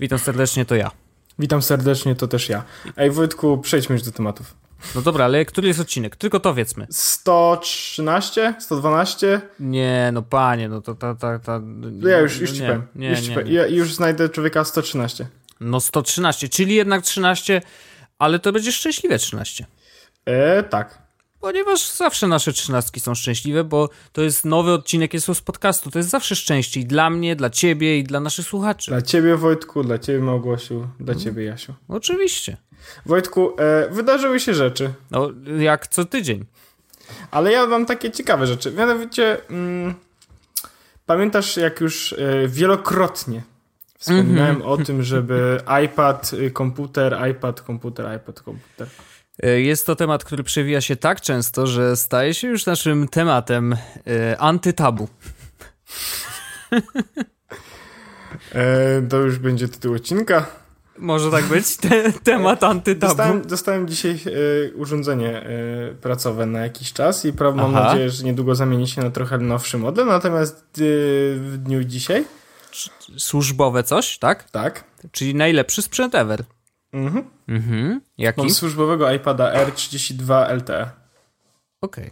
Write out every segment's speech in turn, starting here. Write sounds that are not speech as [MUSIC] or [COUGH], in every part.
Witam serdecznie, to ja. Witam serdecznie, to też ja. Ej Wojtku, przejdźmy już do tematów. No dobra, ale który jest odcinek? Tylko to wiedzmy. 113? 112? Nie, no panie, no to ta, ta, ta... Ja już, już ci nie, powiem. Nie, już, nie. powiem. Ja już znajdę człowieka 113. No 113, czyli jednak 13, ale to będzie szczęśliwe 13. E, tak. Ponieważ zawsze nasze trzynastki są szczęśliwe, bo to jest nowy odcinek jest z podcastu. To jest zawsze szczęście i dla mnie, dla ciebie i dla naszych słuchaczy. Dla ciebie Wojtku, dla ciebie Małgosiu, dla Mhm. ciebie Jasiu. Oczywiście. Wojtku, e, wydarzyły się rzeczy, No, jak co tydzień. ale ja mam takie ciekawe rzeczy. Mianowicie, mm, pamiętasz jak już e, wielokrotnie wspominałem Mhm. o tym, żeby [LAUGHS] iPad, y, komputer, iPad, komputer, iPad, komputer. E, Jest to temat, który przewija się tak często, że staje się już naszym tematem e, antytabu. E, to już będzie tytuł odcinka. Może tak być? Te, temat antytabu. Dostałem, dostałem dzisiaj e, urządzenie e, pracowe na jakiś czas i pra- mam Aha. nadzieję, że niedługo zamieni się na trochę nowszy model. Natomiast e, w dniu dzisiaj, Służbowe coś, tak? tak, Czyli najlepszy sprzęt ever. Mhm. Mhm. Jaki? mam służbowego iPada R32 LTE. Okej.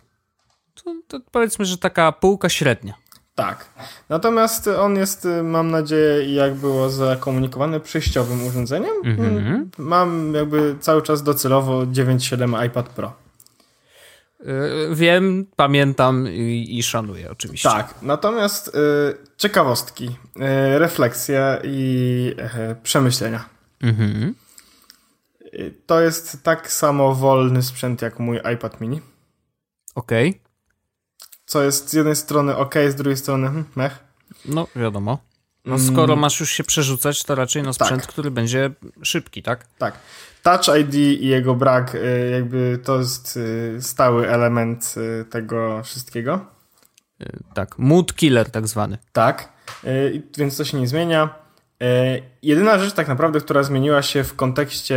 To, to powiedzmy, że taka półka średnia. Tak. Natomiast on jest, e, mam nadzieję, jak było zakomunikowane, przejściowym urządzeniem. Mhm. Mm, Mam jakby cały czas docelowo 9.7 iPad Pro. E, Wiem, pamiętam i, i szanuję oczywiście. Tak, natomiast y, ciekawostki, y, refleksje i y, przemyślenia. Mhm. Y, to jest tak samo wolny sprzęt jak mój iPad mini. Okej. Co jest z jednej strony ok, z drugiej strony hmm, mech. No, wiadomo. No, skoro masz już się przerzucać, to raczej no sprzęt, Tak. który będzie szybki, tak? Tak. Touch ID i jego brak, y, jakby to jest y, stały element tego wszystkiego. Tak. Mood killer tak zwany. Tak, więc to się nie zmienia. Y, Jedyna rzecz tak naprawdę, która zmieniła się w kontekście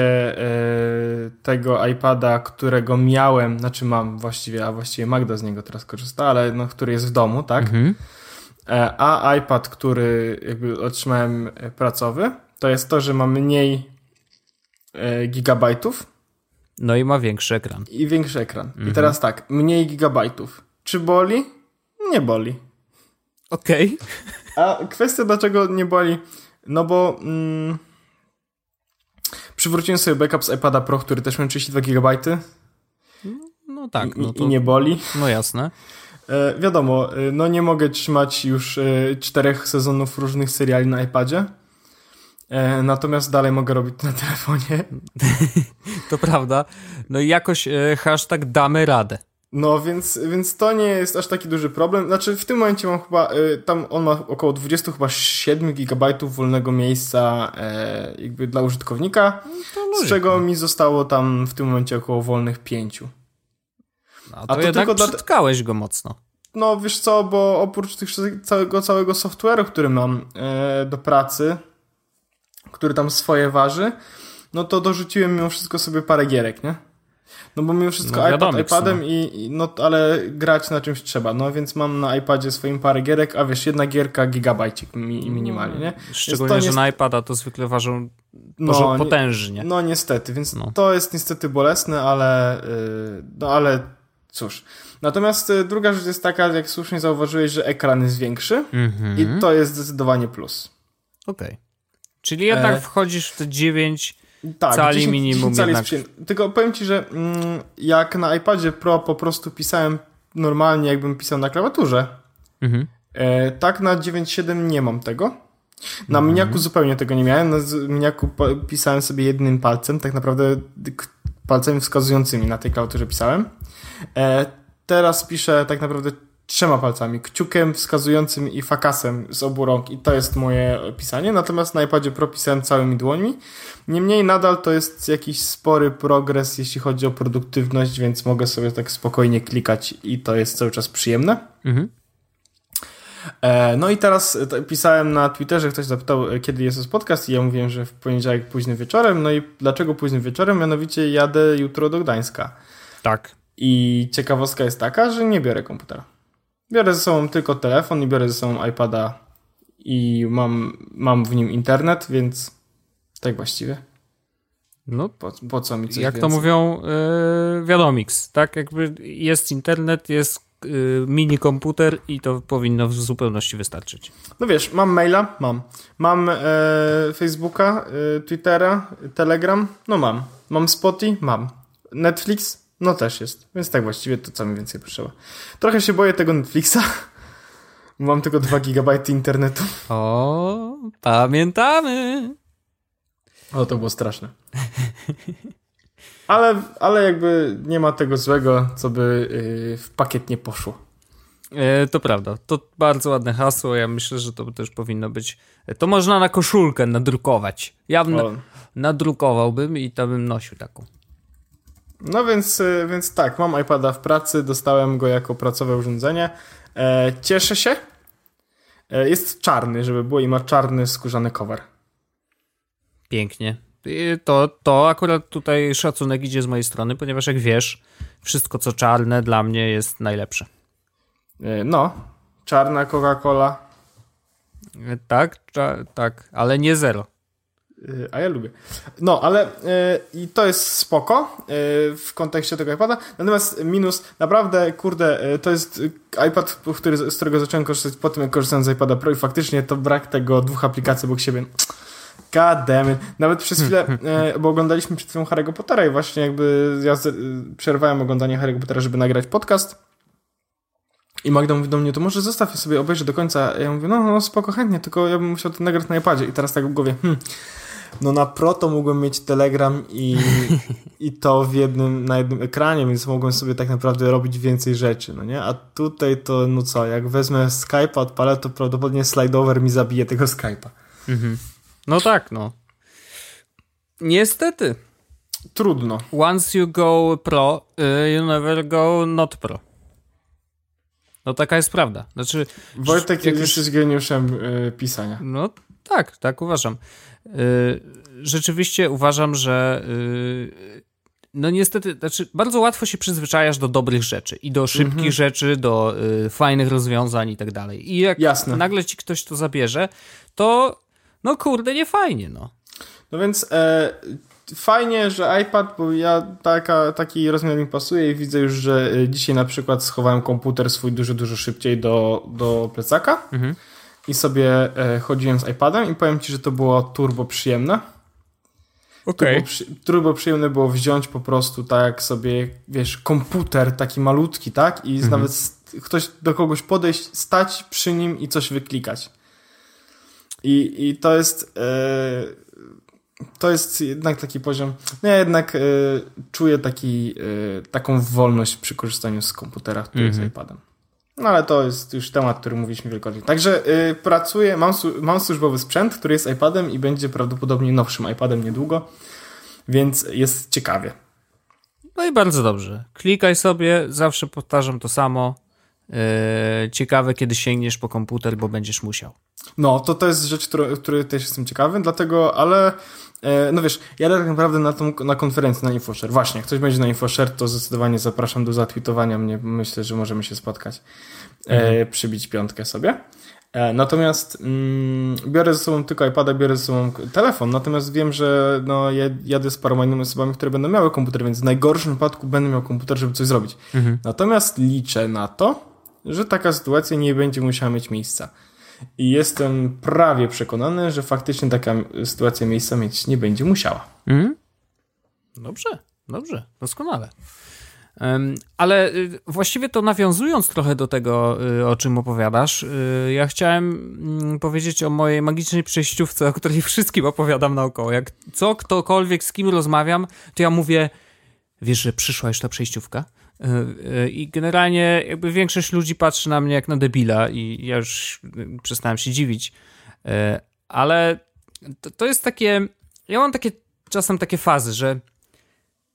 y, tego iPada, którego miałem, znaczy mam właściwie, a właściwie Magda z niego teraz korzysta, ale no, który jest w domu, tak? Mhm. E, A iPad, który jakby otrzymałem e, pracowy, to jest to, że ma mniej e, gigabajtów No i ma większy ekran. i większy ekran. I teraz tak, mniej gigabajtów. Czy boli? Nie boli. Okej. A kwestia dlaczego nie boli? No bo mm, przywróciłem sobie backup z iPada Pro, który też miał 32 GB No tak, i, no i to... nie boli. No jasne. E, wiadomo, e, no nie mogę trzymać już e, czterech sezonów różnych seriali na iPadzie. E, natomiast dalej mogę robić na telefonie. [LAUGHS] To prawda. No i jakoś e, hashtag damy radę. No więc, więc to nie jest aż taki duży problem. Znaczy w tym momencie mam chyba, e, tam on ma około 20 chyba 7 GB wolnego miejsca e, jakby dla użytkownika, z czego mi zostało tam w tym momencie około wolnych 5. A to, to jednak tylko dla- go mocno. No wiesz co, bo oprócz tych całego, całego software'u, który mam e, do pracy, który tam swoje waży, no to dorzuciłem mimo wszystko sobie parę gierek, nie? No bo mimo wszystko No, iPad iPadem i, i no ale grać na czymś trzeba, no więc mam na iPadzie swoim parę gierek, a wiesz, jedna gierka gigabajcik mi, minimalnie, nie? Więc Szczególnie, to że na iPada to zwykle ważą No, no, nie- potężnie. No niestety, więc No. to jest niestety bolesne, ale yy, no ale cóż. Natomiast y, druga rzecz jest taka, jak słusznie zauważyłeś, że ekran jest większy Mhm. i to jest zdecydowanie plus. Okej. Czyli jednak E, wchodzisz w te 9 Tak, Cali 10 minimum 10 cali jednak. jest. Tylko powiem Ci, że mm, jak na iPadzie Pro po prostu pisałem normalnie, jakbym pisał na klawiaturze, Mhm. e, tak na 9.7 nie mam tego. Na Mhm. miniaku zupełnie tego nie miałem. Na miniaku pisałem sobie jednym palcem, tak naprawdę palcami wskazującymi na tej klawiaturze pisałem. E, teraz piszę tak naprawdę trzema palcami, kciukiem wskazującym i fakasem z obu rąk i to jest moje pisanie, natomiast na iPadzie Pro pisałem całymi dłońmi. Niemniej nadal to jest jakiś spory progres, jeśli chodzi o produktywność, więc mogę sobie tak spokojnie klikać i to jest cały czas przyjemne. Mhm. E, No i teraz e, pisałem na Twitterze, ktoś zapytał, e, kiedy jest podcast i ja mówiłem, że w poniedziałek późnym wieczorem. No i dlaczego późnym wieczorem? Mianowicie jadę jutro do Gdańska. Tak. I ciekawostka jest taka, że nie biorę komputera. Biorę ze sobą tylko telefon i biorę ze sobą iPada i mam, mam w nim internet, więc Tak właściwie. No, po, po co mi coś Jak więcej? to mówią, yy, wiadomix, tak? Jakby jest internet, jest yy, mini komputer i to powinno w zupełności wystarczyć. No wiesz, mam maila, mam. Mam e, Facebooka, e, Twittera, Telegram, no mam. Mam Spotify, mam. Netflix, no też jest. Więc tak właściwie to co mi więcej potrzeba. Trochę się boję tego Netflixa. [LAUGHS] Mam tylko 2 GB internetu. O, pamiętamy. O, to było straszne. Ale, ale jakby nie ma tego złego, co by yy, w pakiet nie poszło. E, to prawda. To bardzo ładne hasło. Ja myślę, że to też powinno być. To można na koszulkę nadrukować. Ja nadrukowałbym i to bym nosił taką. No więc, y, więc tak, mam iPada w pracy, dostałem go jako pracowe urządzenie. E, cieszę się. E, jest czarny, żeby było i ma czarny skórzany cover. Pięknie. I To, to akurat tutaj szacunek idzie z mojej strony, ponieważ jak wiesz, wszystko co czarne dla mnie jest najlepsze. E, no, czarna Coca-Cola, E, Tak, tak, ale nie zero. A ja lubię. No, ale y, i to jest spoko y, w kontekście tego iPada. Natomiast minus, naprawdę, kurde, y, to jest iPad, który, z którego zacząłem korzystać po tym, jak korzystałem z iPada Pro i faktycznie to brak tego dwóch aplikacji obok siebie. God damn it. Nawet przez chwilę, [LAUGHS] bo oglądaliśmy przed chwilą Harry'ego Pottera i właśnie jakby ja przerwałem oglądanie Harry'ego Pottera, żeby nagrać podcast. I Magda mówi do mnie, to może zostaw sobie, obejrzę do końca. Ja mówię, no, no spoko, chętnie, tylko ja bym musiał to nagrać na iPadzie. I teraz tak w głowie, hmm, no na Pro to mogłem mieć Telegram i, [LAUGHS] i to w jednym, na jednym ekranie, więc mogłem sobie tak naprawdę robić więcej rzeczy, no nie? A tutaj to, no co, jak wezmę Skype'a, odpalę, to prawdopodobnie slideover mi zabije tego Skype'a. No tak, no. Niestety, Trudno. once you go pro, y, you never go not pro. No taka jest prawda. Znaczy, Wojtek jak już- jest geniuszem y, pisania. No tak, tak uważam. Y, Rzeczywiście uważam, że y, no niestety, znaczy bardzo łatwo się przyzwyczajasz do dobrych rzeczy i do szybkich Mhm. rzeczy, do y, fajnych rozwiązań i tak dalej. I jak Jasne. nagle ci ktoś to zabierze, to no kurde, nie fajnie, no. No więc e, fajnie, że iPad, bo ja taka, taki rozmiar mi pasuje i widzę już, że e, dzisiaj na przykład schowałem komputer swój dużo, dużo szybciej do, do plecaka Mhm. I sobie e, chodziłem z iPadem i powiem Ci, że to było turbo przyjemne. Turbo, przy, turbo przyjemne było wziąć po prostu tak sobie, wiesz, komputer taki malutki, tak? I Mhm. nawet ktoś do kogoś podejść, stać przy nim i coś wyklikać. I, i to jest e, to jest jednak taki poziom, no ja jednak e, czuję taki, e, taką wolność przy korzystaniu z komputera, który jest Mhm. iPadem. No ale to jest już temat, który mówiliśmy wielokrotnie. Także y, pracuję, mam, mam służbowy sprzęt, który jest iPadem i będzie prawdopodobnie nowszym iPadem niedługo, więc jest ciekawie. No i bardzo dobrze. Klikaj sobie, zawsze powtarzam to samo. Yy, ciekawe, kiedy sięgniesz po komputer, bo będziesz musiał. No, to to jest rzecz, którą- której też jestem ciekawy, dlatego, ale e, no wiesz, ja tak naprawdę na, tą, na konferencję, na InfoShare, właśnie, jak ktoś będzie na InfoShare, to zdecydowanie zapraszam do zatweetowania mnie, myślę, że możemy się spotkać, przybić piątkę sobie. E, natomiast mm, biorę ze sobą tylko iPada, biorę ze sobą telefon, natomiast wiem, że no, ja jadę z paroma innymi osobami, które będą miały komputer, więc w najgorszym wypadku będę miał komputer, żeby coś zrobić. Natomiast liczę na to, że taka sytuacja nie będzie musiała mieć miejsca. I jestem prawie przekonany, że faktycznie taka sytuacja miejsca mieć nie będzie musiała. Mhm. Dobrze, dobrze, doskonale. Ale y, właściwie to nawiązując trochę do tego, y, o czym opowiadasz, y, ja chciałem mm, powiedzieć o mojej magicznej przejściówce, o której [LAUGHS] wszystkim opowiadam naokoło. Jak co, ktokolwiek, z kim rozmawiam, to ja mówię, wiesz, że przyszła już ta przejściówka? I generalnie jakby większość ludzi patrzy na mnie jak na debila i ja już przestałem się dziwić. Ale to, to jest takie, ja mam takie czasem takie fazy, że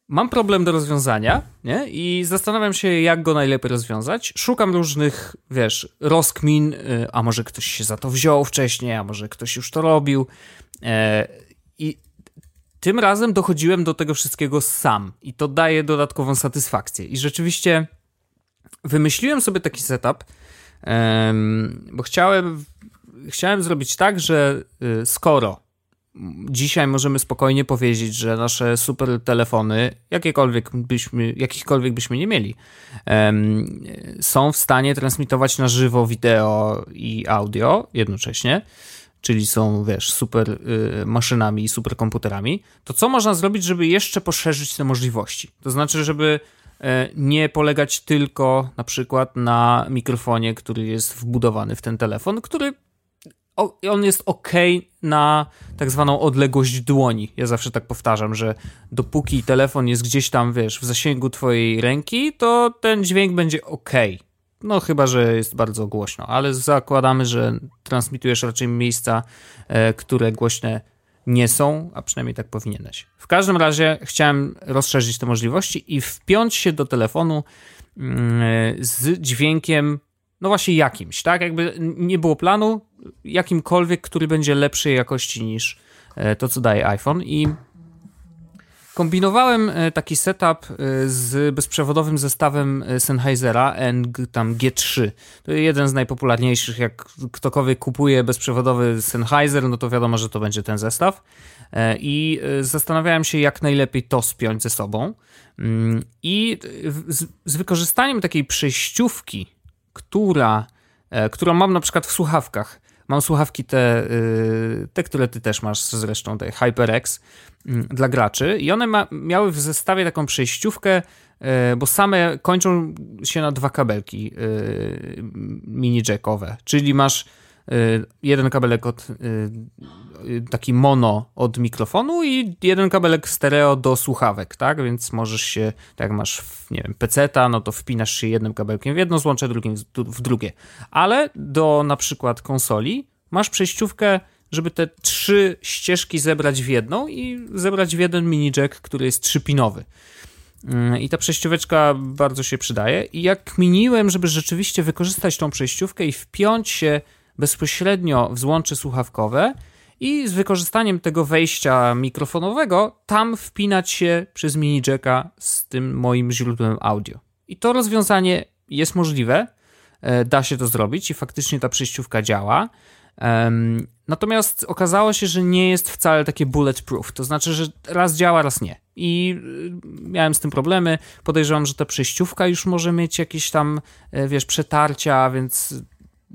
mam problem do rozwiązania, nie? I zastanawiam się, jak go najlepiej rozwiązać. Szukam różnych, wiesz, rozkmin, y, a może ktoś się za to wziął wcześniej, a może ktoś już to robił. E, I tym razem dochodziłem do tego wszystkiego sam i to daje dodatkową satysfakcję. I rzeczywiście wymyśliłem sobie taki setup, bo chciałem, chciałem zrobić tak, że y, skoro dzisiaj możemy spokojnie powiedzieć, że nasze super telefony, jakiekolwiek byśmy, jakichkolwiek byśmy nie mieli, um, są w stanie transmitować na żywo wideo i audio jednocześnie, czyli są, wiesz, super y, maszynami i super komputerami, to co można zrobić, żeby jeszcze poszerzyć te możliwości? To znaczy, żeby e, nie polegać tylko na przykład na mikrofonie, który jest wbudowany w ten telefon, który on jest ok na tak zwaną odległość dłoni. Ja zawsze tak powtarzam, że dopóki telefon jest gdzieś tam, wiesz, w zasięgu twojej ręki, to ten dźwięk będzie ok. No chyba, że jest bardzo głośno, ale zakładamy, że transmitujesz raczej miejsca, e, które głośne nie są, a przynajmniej tak powinieneś. W każdym razie chciałem rozszerzyć te możliwości i wpiąć się do telefonu mm, e, z dźwiękiem no właśnie jakimś, tak? Jakby nie było planu, jakimkolwiek, który będzie lepszej jakości niż e, to, co daje iPhone i kombinowałem e, taki setup e, z bezprzewodowym zestawem Sennheisera NG tam G3. To jeden z najpopularniejszych, jak ktokolwiek kupuje bezprzewodowy Sennheiser, no to wiadomo, że to będzie ten zestaw. I zastanawiałem się, jak najlepiej to spiąć ze sobą. Mm, I z, wykorzystaniem takiej przejściówki która, którą mam na przykład w słuchawkach. Mam słuchawki te, y, te które ty też masz zresztą, te HyperX mm, dla graczy. I one ma, miały w zestawie taką przejściówkę, e, bo same kończą się na dwa kabelki y, mini jackowe, czyli masz Y, jeden kabelek od y, y, taki mono od mikrofonu i jeden kabelek stereo do słuchawek, tak? Więc możesz się, tak jak masz, nie wiem, peceta, no to wpinasz się jednym kabelkiem w jedno złącze, drugim w drugie. Ale do na przykład konsoli masz przejściówkę, żeby te trzy ścieżki zebrać w jedną i zebrać w jeden mini jack, który jest trzypinowy. I ta przejścióweczka bardzo się przydaje. I jak kminiłem, żeby rzeczywiście wykorzystać tą przejściówkę i wpiąć się bezpośrednio w złącze słuchawkowe i z wykorzystaniem tego wejścia mikrofonowego tam wpinać się przez mini jacka z tym moim źródłem audio. I to rozwiązanie jest możliwe, e, da się to zrobić i faktycznie ta przejściówka działa. Natomiast okazało się, że nie jest wcale takie bulletproof, to znaczy, że raz działa, raz nie. I e, miałem z tym problemy. Podejrzewam, że ta przejściówka już może mieć jakieś tam, e, wiesz, przetarcia, więc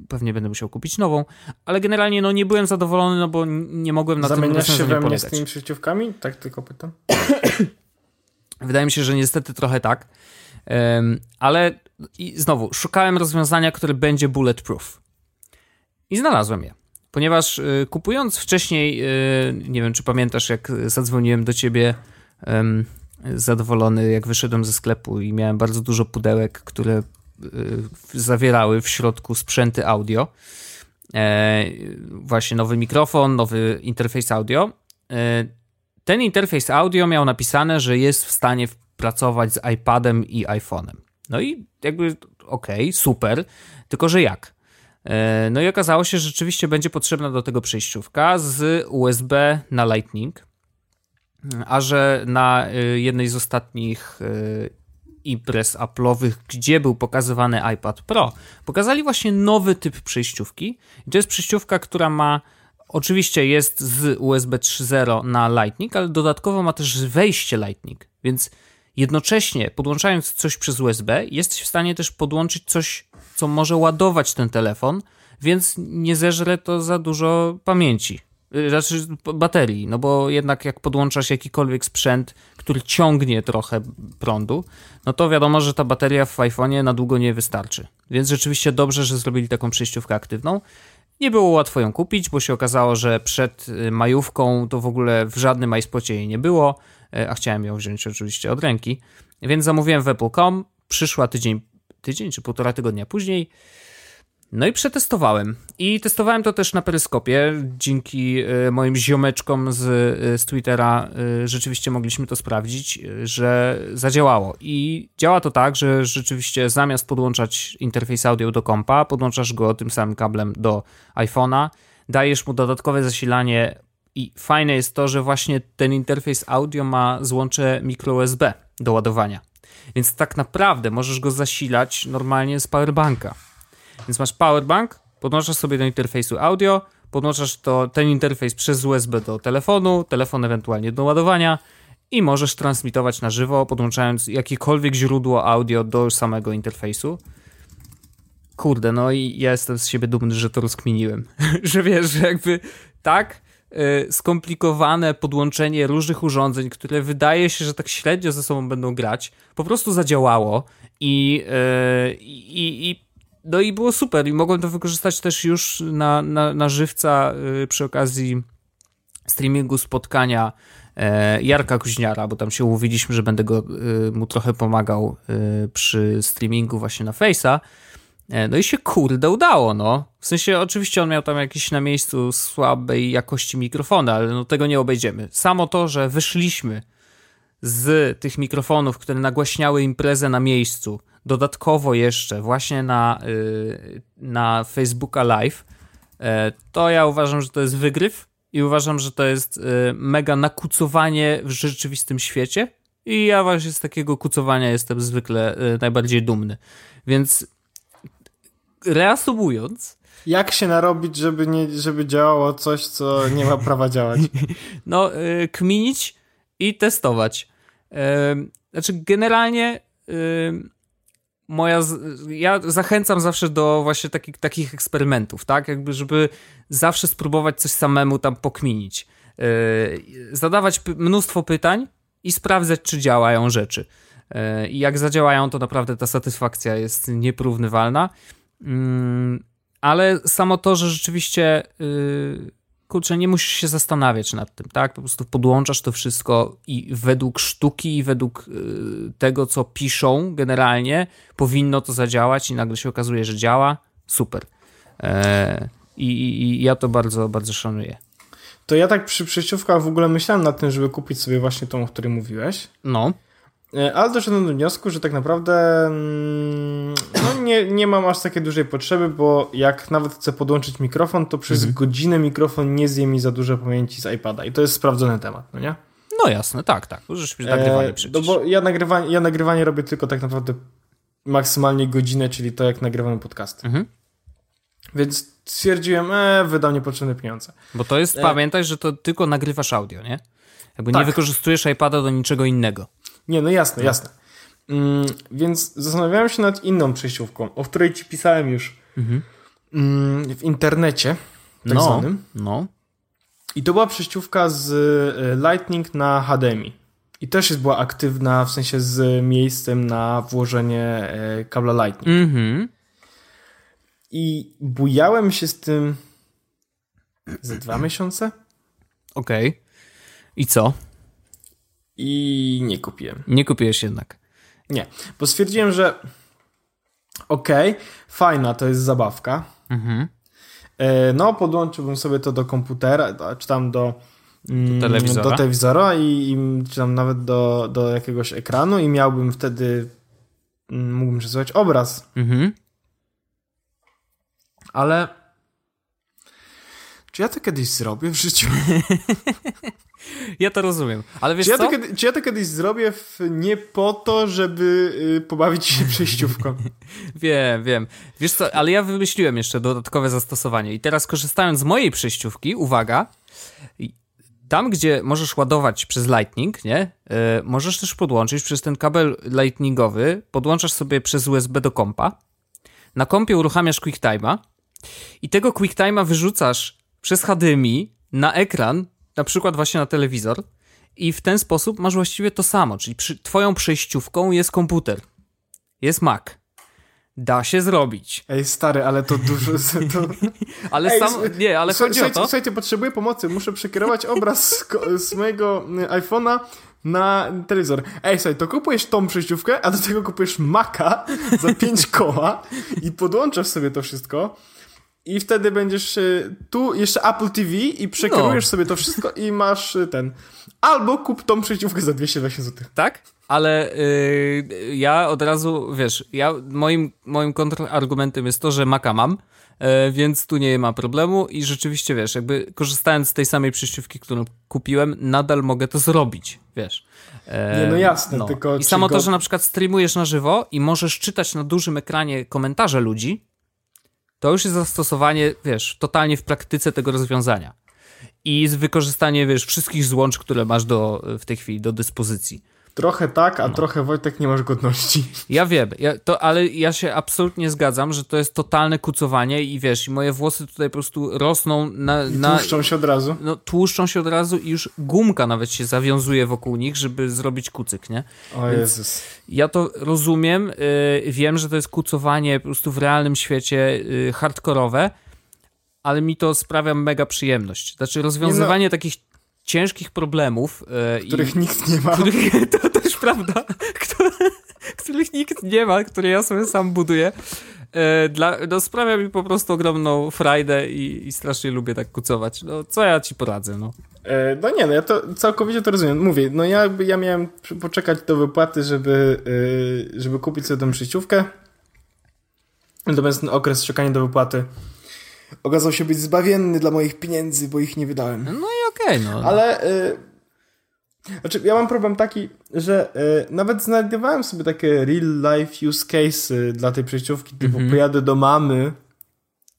pewnie będę musiał kupić nową, ale generalnie no nie byłem zadowolony, no bo nie mogłem na Zamieniasz tym się we mnie z tymi przeciwkami? Tak tylko pytam. [COUGHS] Wydaje mi się, że niestety trochę tak, um, ale i znowu, szukałem rozwiązania, które będzie bulletproof i znalazłem je. Ponieważ y, kupując wcześniej, y, nie wiem czy pamiętasz, jak zadzwoniłem do ciebie zadowolony, jak wyszedłem ze sklepu i miałem bardzo dużo pudełek, które Y, zawierały w środku sprzęty audio. E, właśnie nowy mikrofon, nowy interfejs audio. E, ten interfejs audio miał napisane, że jest w stanie pracować z iPadem i iPhone'em. No i jakby okej, okay, super, tylko że jak? E, no i okazało się, że rzeczywiście będzie potrzebna do tego przejściówka z USB na Lightning, a że na jednej z ostatnich imprez Apple'owych, gdzie był pokazywany iPad Pro, pokazali właśnie nowy typ przejściówki. to jest przejściówka, która ma oczywiście jest z USB 3.0 na Lightning, ale dodatkowo ma też wejście Lightning, więc jednocześnie podłączając coś przez USB, jesteś w stanie też podłączyć coś, co może ładować ten telefon, więc nie zeżre to za dużo pamięci. Y, znaczy baterii, no bo jednak jak podłączasz jakikolwiek sprzęt, który ciągnie trochę prądu, no to wiadomo, że ta bateria w iPhone'ie na długo nie wystarczy. Więc rzeczywiście dobrze, że zrobili taką przejściówkę aktywną. Nie było łatwo ją kupić, bo się okazało, że przed y, majówką to w ogóle w żadnym iSpocie jej nie było, y, a chciałem ją wziąć oczywiście od ręki. Więc zamówiłem w Apple.com, przyszła tydzień, tydzień czy półtora tygodnia później. No i przetestowałem. I testowałem to też na peryskopie. Dzięki e, moim ziomeczkom z, e, z Twittera e, rzeczywiście mogliśmy to sprawdzić, że zadziałało. I działa to tak, że rzeczywiście zamiast podłączać interfejs audio do kompa, podłączasz go tym samym kablem do iPhone'a, dajesz mu dodatkowe zasilanie i fajne jest to, że właśnie ten interfejs audio ma złącze micro USB do ładowania. Więc tak naprawdę możesz go zasilać normalnie z powerbanka. Więc masz powerbank, podłączasz sobie do interfejsu audio, podłączasz to, ten interfejs przez USB do telefonu, telefon ewentualnie do ładowania i możesz transmitować na żywo, podłączając jakiekolwiek źródło audio do samego interfejsu. Kurde, no i ja jestem z siebie dumny, że to rozkminiłem. [LAUGHS] że wiesz, że jakby tak y, skomplikowane podłączenie różnych urządzeń, które wydaje się, że tak średnio ze sobą będą grać, po prostu zadziałało i, y, i, i no i było super i mogłem to wykorzystać też już na, na, na żywca y, przy okazji streamingu spotkania e, Jarka Kuźniara, bo tam się umówiliśmy, że będę go, mu trochę pomagał przy streamingu właśnie na Face'a E, no i się kurde udało, no. W sensie oczywiście on miał tam jakieś na miejscu słabej jakości mikrofony, ale no tego nie obejdziemy. Samo to, że wyszliśmy z tych mikrofonów, które nagłaśniały imprezę na miejscu, dodatkowo jeszcze właśnie na, yy, na Facebooka Live, yy, to ja uważam, że to jest wygryw i uważam, że to jest yy, mega nakucowanie w rzeczywistym świecie i ja właśnie z takiego kucowania jestem zwykle najbardziej dumny. Więc reasumując. Jak się narobić, żeby, nie, żeby działało coś, co nie ma prawa działać? [LAUGHS] No, y, kminić i testować. Y, znaczy, generalnie y, moja. Ja zachęcam zawsze do właśnie takich, takich eksperymentów, tak? Jakby, żeby zawsze spróbować coś samemu tam pokminić. Zadawać mnóstwo pytań i sprawdzać, czy działają rzeczy. I jak zadziałają, to naprawdę ta satysfakcja jest nieporównywalna. Mm, ale samo to, że rzeczywiście yy, kurczę, nie musisz się zastanawiać nad tym, tak? Po prostu podłączasz to wszystko i według sztuki i według yy, tego, co piszą generalnie, powinno to zadziałać i nagle się okazuje, że działa. Super. E, i, i, ja to bardzo, bardzo szanuję. To ja tak przy przejściówkach w ogóle myślałem nad tym, żeby kupić sobie właśnie tą, o której mówiłeś. No. E, ale doszedłem do wniosku, że tak naprawdę mm, no nie, nie mam aż takiej dużej potrzeby, bo jak nawet chcę podłączyć mikrofon, to przez mhm. godzinę mikrofon nie zje mi za dużo pamięci z iPada. I to jest sprawdzony temat, no nie? No jasne, tak, tak. Możesz mieć nagrywanie e, przecież. No bo ja nagrywanie, ja nagrywanie robię tylko tak naprawdę maksymalnie godzinę, czyli to jak nagrywamy podcast. Mhm. Więc stwierdziłem, e, wydam niepotrzebne pieniądze. Bo to jest, e... pamiętaj, że to tylko nagrywasz audio, nie? Jakby tak. nie wykorzystujesz iPada do niczego innego. Nie, no jasne, no. jasne. Mm, więc zastanawiałem się nad inną przejściówką, o której ci pisałem już mhm. mm, w internecie, tak no, zwanym. No. I to była przejściówka z e, Lightning na HDMI. I też jest była aktywna, w sensie z miejscem na włożenie e, kabla Lightning. Mhm. I bujałem się z tym ze dwa miesiące. Okej. Okay. I co? I nie kupiłem. Nie kupiłeś jednak. Nie, bo stwierdziłem, że okej, okay, fajna to jest zabawka. Mhm. E, no, podłączyłbym sobie to do komputera, czy tam do, do mm, telewizora, do telewizora i, i, czy tam nawet do, do jakiegoś ekranu i miałbym wtedy mm, mógłbym przesyłać obraz. Mhm. Ale czy ja to kiedyś zrobię w życiu? [LAUGHS] Ja to rozumiem, ale wiesz czy ja co? To, czy ja to kiedyś zrobię w, nie po to, żeby y, pobawić się [LAUGHS] przejściówką? wiem, wiem. Wiesz co, ale ja wymyśliłem jeszcze dodatkowe zastosowanie i teraz korzystając z mojej przejściówki, uwaga, tam gdzie możesz ładować przez Lightning, nie, y, możesz też podłączyć przez ten kabel lightningowy, podłączasz sobie przez USB do kompa, na kompie uruchamiasz QuickTime'a i tego QuickTime'a wyrzucasz przez HDMI na ekran na przykład właśnie na telewizor i w ten sposób masz właściwie to samo, czyli przy, twoją przejściówką jest komputer, jest Mac. Da się zrobić. Ej, stary, ale to dużo... [LAUGHS] To... ale Ej, sam... Nie, ale chodzi słuchajcie, o to... Słuchajcie, potrzebuję pomocy. Muszę przekierować obraz z, z mojego y, iPhone'a na telewizor. Ej, słuchaj, to kupujesz tą przejściówkę, a do tego kupujesz Maca za 5 koła i podłączasz sobie to wszystko i wtedy będziesz y, tu jeszcze Apple TV i przekierujesz no. sobie to wszystko i masz y, ten. Albo kup tą przejściówkę za 220 zł. Tak? Ale yy, ja od razu, wiesz, ja moim, moim kontrargumentem jest to, że Maca mam, yy, więc tu nie ma problemu i rzeczywiście, wiesz, jakby korzystając z tej samej przejściówki, którą kupiłem, nadal mogę to zrobić, wiesz. Yy, nie, no jasne, no. tylko... I samo go... to, że na przykład streamujesz na żywo i możesz czytać na dużym ekranie komentarze ludzi, to już jest zastosowanie, wiesz, totalnie w praktyce tego rozwiązania. I wykorzystanie, wiesz, wszystkich złącz, które masz do, w tej chwili do dyspozycji. Trochę tak, a no. trochę Wojtek nie masz godności. Ja wiem, ja, to, ale ja się absolutnie zgadzam, że to jest totalne kucowanie i wiesz, i moje włosy tutaj po prostu rosną na... I tłuszczą się od razu. No, tłuszczą się od razu i już gumka nawet się zawiązuje wokół nich, żeby zrobić kucyk, nie? O Więc Jezus. Ja to rozumiem, yy, wiem, że to jest kucowanie po prostu w realnym świecie yy, hardkorowe, ale mi to sprawia mega przyjemność. Znaczy rozwiązywanie no. takich ciężkich problemów. E, których i, nikt nie ma. Których, [LAUGHS] to też prawda. [LAUGHS] których nikt nie ma, które ja sobie sam buduję. E, dla, no, sprawia mi po prostu ogromną frajdę i, i, strasznie lubię tak kucować. No, co ja ci poradzę, no. E, no nie, no ja to całkowicie to rozumiem. Mówię, no ja, ja miałem poczekać do wypłaty, żeby, żeby kupić sobie tą przejściówkę. Natomiast ten okres czekania do wypłaty okazał się być zbawienny dla moich pieniędzy, bo ich nie wydałem. No i okej, okay, no. Ale... Y znaczy, ja mam problem taki, że y, nawet znajdowałem sobie takie real life use case dla tej przejściówki, typu mm -hmm. pojadę do mamy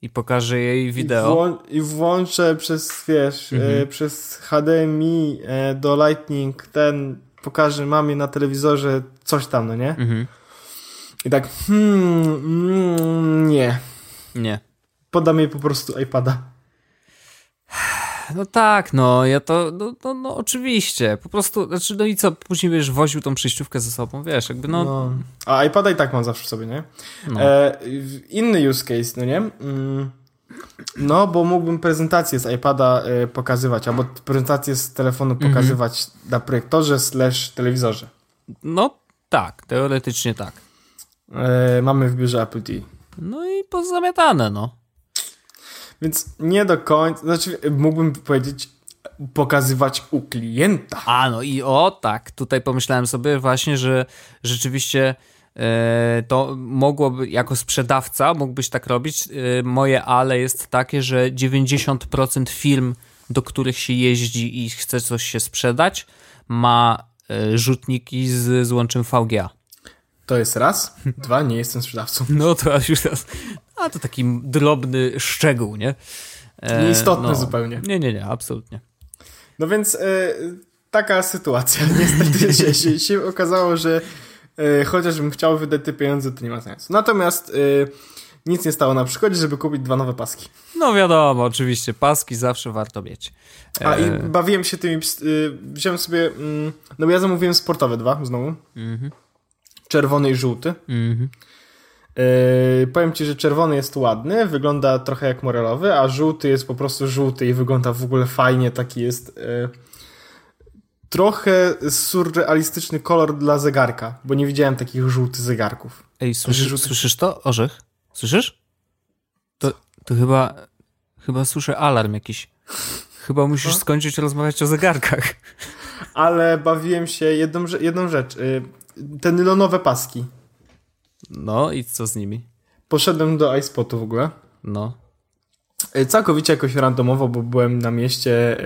i pokażę jej wideo. I, i włączę przez, wiesz, mm -hmm. y, przez HDMI y, do Lightning ten, pokażę mamie na telewizorze coś tam, no nie? Mm -hmm. I tak, hmm, mm, nie. Nie podam jej po prostu iPada. No tak, no, ja to, no, no, no, oczywiście, po prostu, znaczy, no i co, później wiesz, woził tą przejściówkę ze sobą, wiesz, jakby no... no. A iPada i tak mam zawsze w sobie, nie? No. E, inny use case, no nie? Mm, no, bo mógłbym prezentację z iPada e, pokazywać, albo prezentację z telefonu mhm. pokazywać na projektorze slash telewizorze. No, tak, teoretycznie tak. E, mamy w biurze Apple TV. No i pozamiatane, no. Więc nie do końca, znaczy mógłbym powiedzieć pokazywać u klienta. A no i o tak, tutaj pomyślałem sobie właśnie, że rzeczywiście e, to mogłoby, jako sprzedawca mógłbyś tak robić. E, moje ale jest takie, że 90% firm, do których się jeździ i chce coś się sprzedać, ma e, rzutniki z złączem VGA. To jest raz. Dwa, nie jestem sprzedawcą. No to już raz. A to taki drobny szczegół, nie? E, Nieistotny no. zupełnie. Nie, nie, nie, absolutnie. No więc e, taka sytuacja. [LAUGHS] Niestety się, się, się okazało, że e, chociażbym chciał wydać te pieniądze, to nie ma sensu. Natomiast e, nic nie stało na przykładzie, żeby kupić dwa nowe paski. No wiadomo, oczywiście, paski zawsze warto mieć. A i e, bawiłem się tymi, e, wziąłem sobie, mm, no ja zamówiłem sportowe dwa znowu. Mhm czerwony i żółty. Mhm. Yy, powiem ci, że czerwony jest ładny, wygląda trochę jak morelowy, a żółty jest po prostu żółty i wygląda w ogóle fajnie, taki jest yy, trochę surrealistyczny kolor dla zegarka, bo nie widziałem takich żółtych zegarków. Ej, słyszysz, żółty... słyszysz to? Orzech? Słyszysz? To, to chyba, chyba słyszę alarm jakiś. Chyba musisz skończyć rozmawiać o zegarkach. Ale bawiłem się jedną, jedną rzecz. Yy, te nylonowe paski. No i co z nimi? Poszedłem do iSpotu w ogóle. No. E, całkowicie jakoś randomowo, bo byłem na mieście,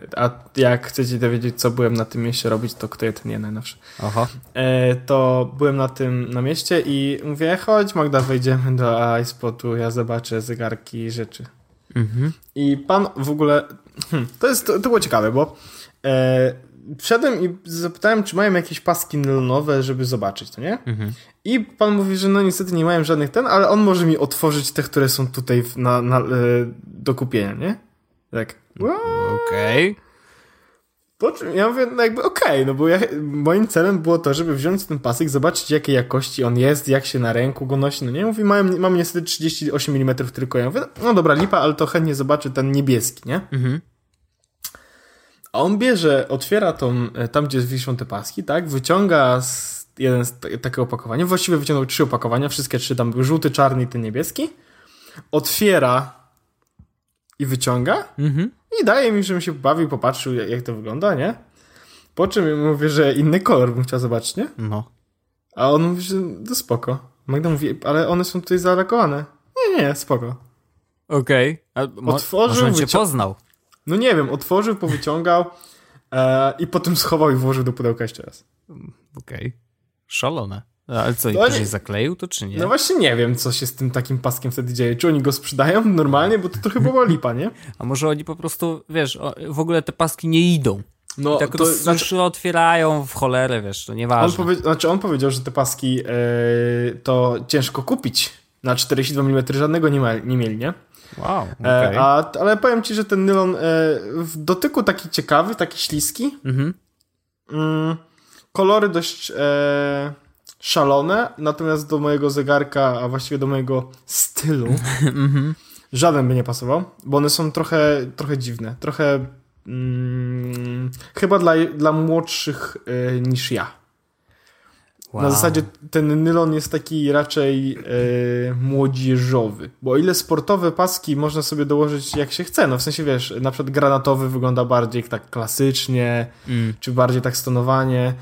yy, a jak chcecie dowiedzieć, co byłem na tym mieście robić, to kto je ten nie najnowszy. Aha. Yy, to byłem na tym na mieście i mówię, chodź Magda, wejdziemy do iSpotu, ja zobaczę zegarki i rzeczy. Mhm. I pan w ogóle, hmm, to jest, to, było ciekawe, bo wszedłem i zapytałem, czy mają jakieś paski nylonowe, żeby zobaczyć, to nie? Mhm. I pan mówi, że no niestety nie mają żadnych ten, ale on może mi otworzyć te, które są tutaj na, na, e, do kupienia, nie? Tak. Okej. Okay. Po czym ja mówię, no jakby okej, okay, no bo ja, moim celem było to, żeby wziąć ten pasek, zobaczyć jakiej jakości on jest, jak się na ręku go nosi, no nie? Mówi, mam, mam niestety 38 mm tylko. Ja mówię, no dobra, lipa, ale to chętnie zobaczę ten niebieski, nie? Mhm. A on bierze, otwiera tą, e, tam gdzie wiszą te paski, tak? Wyciąga z, jeden z takiego opakowania. Właściwie wyciągnął trzy opakowania, wszystkie trzy tam były żółty, czarny i ten niebieski. Otwiera i wyciąga mhm. i daje mi, żebym się bawił, popatrzył jak to wygląda, nie? Po czym mówię, że inny kolor bym chciał zobaczyć, nie? No. A on mówi, że to spoko. Magda mówi, ale one są tutaj zalakowane. Nie, nie, spoko. Okej. Okay. Otworzył, może cię poznał. No nie wiem, otworzył, powyciągał e, i potem schował i włożył do pudełka jeszcze raz. Okej. Okay. Szalone. Ale co, To nie- zakleił to czy nie? No właśnie nie wiem, co się z tym takim paskiem wtedy dzieje. Czy oni go sprzedają normalnie, bo to trochę była [LAUGHS] lipa, nie? A może oni po prostu, wiesz, w ogóle te paski nie idą. No, tak to znaczy, otwierają w cholerę, wiesz, to on, nieważne. powie, znaczy on powiedział, że te paski e, to ciężko kupić. Na 42 mm żadnego nie, ma, nie mieli, nie? Wow, E, okej. a, ale powiem ci, że ten nylon e, w dotyku taki ciekawy, taki śliski. Mhm. Mm, kolory dość e, szalone, natomiast do mojego zegarka, a właściwie do mojego stylu, [LAUGHS] Mhm. żaden by nie pasował, bo one są trochę, trochę dziwne, trochę mm, chyba dla, dla młodszych e, niż ja. Wow. Na zasadzie ten nylon jest taki raczej e, młodzieżowy, bo o ile sportowe paski można sobie dołożyć jak się chce, no w sensie wiesz, na przykład granatowy wygląda bardziej tak klasycznie, Mm. czy bardziej tak stonowanie.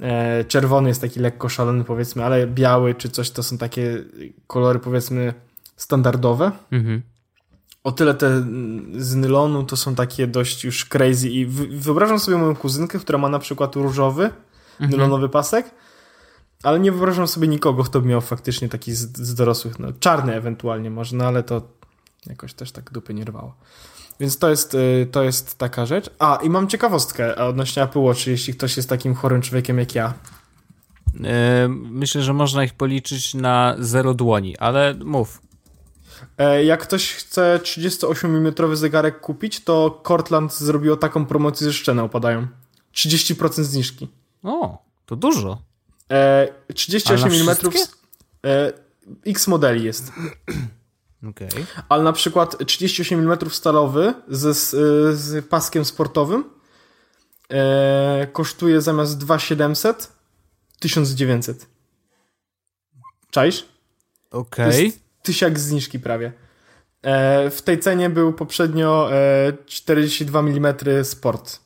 E, czerwony jest taki lekko szalony powiedzmy, ale biały czy coś to są takie kolory powiedzmy standardowe. Mhm. O tyle te z nylonu to są takie dość już crazy i wy- wyobrażam sobie moją kuzynkę, która ma na przykład różowy, nylonowy pasek, ale nie wyobrażam sobie nikogo, kto by miał faktycznie taki z, z dorosłych, no czarny ewentualnie może, no ale to jakoś też tak dupy nie rwało. Więc to jest, y, to jest taka rzecz. A, i mam ciekawostkę odnośnie Apple Watch, jeśli ktoś jest takim chorym człowiekiem jak ja. E, myślę, że można ich policzyć na zero dłoni, ale mów. E, Jak ktoś chce 38 mm zegarek kupić, to Cortland zrobiło taką promocję, że szczene opadają. 30% zniżki. O, to dużo. E, 38 Ale na mm e, X modeli jest. [CLEARS THROAT] Okej. Ale na przykład 38 mm stalowy z, z, z paskiem sportowym e, kosztuje zamiast 2700 1900. Czaisz? Okej. jest tysiak zniżki prawie. E, w tej cenie był poprzednio e, 42 mm sport.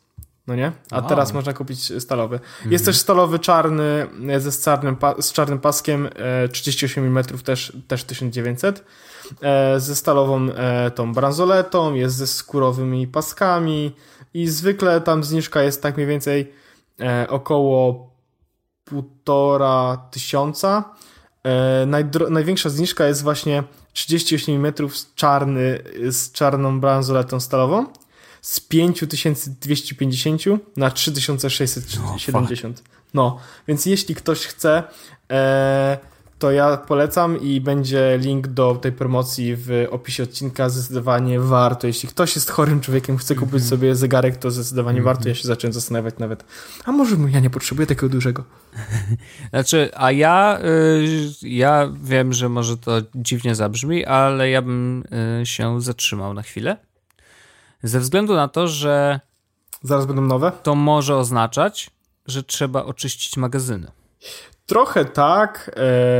No nie? A Wow. teraz można kupić stalowy. Jest też stalowy czarny e, ze z czarnym, z czarnym paskiem, e, 38 mm też, też 1900. E, ze stalową e, tą bransoletą, jest ze skórowymi paskami i zwykle tam zniżka jest tak mniej więcej e, około półtora tysiąca. E, największa zniżka jest właśnie 38 mm czarny z czarną bransoletą stalową z 5250 na 3670. No, więc jeśli ktoś chce, e, to ja polecam i będzie link do tej promocji w opisie odcinka. Zdecydowanie warto. Jeśli ktoś jest chorym człowiekiem, chce kupić sobie zegarek, to zdecydowanie warto. Ja się zacząłem zastanawiać nawet, a może ja nie potrzebuję takiego dużego. [LAUGHS] Znaczy, a ja, y, ja wiem, że może to dziwnie zabrzmi, ale ja bym y, się zatrzymał na chwilę. Ze względu na to, że Zaraz będą nowe? to może oznaczać, że trzeba oczyścić magazyny. Trochę tak,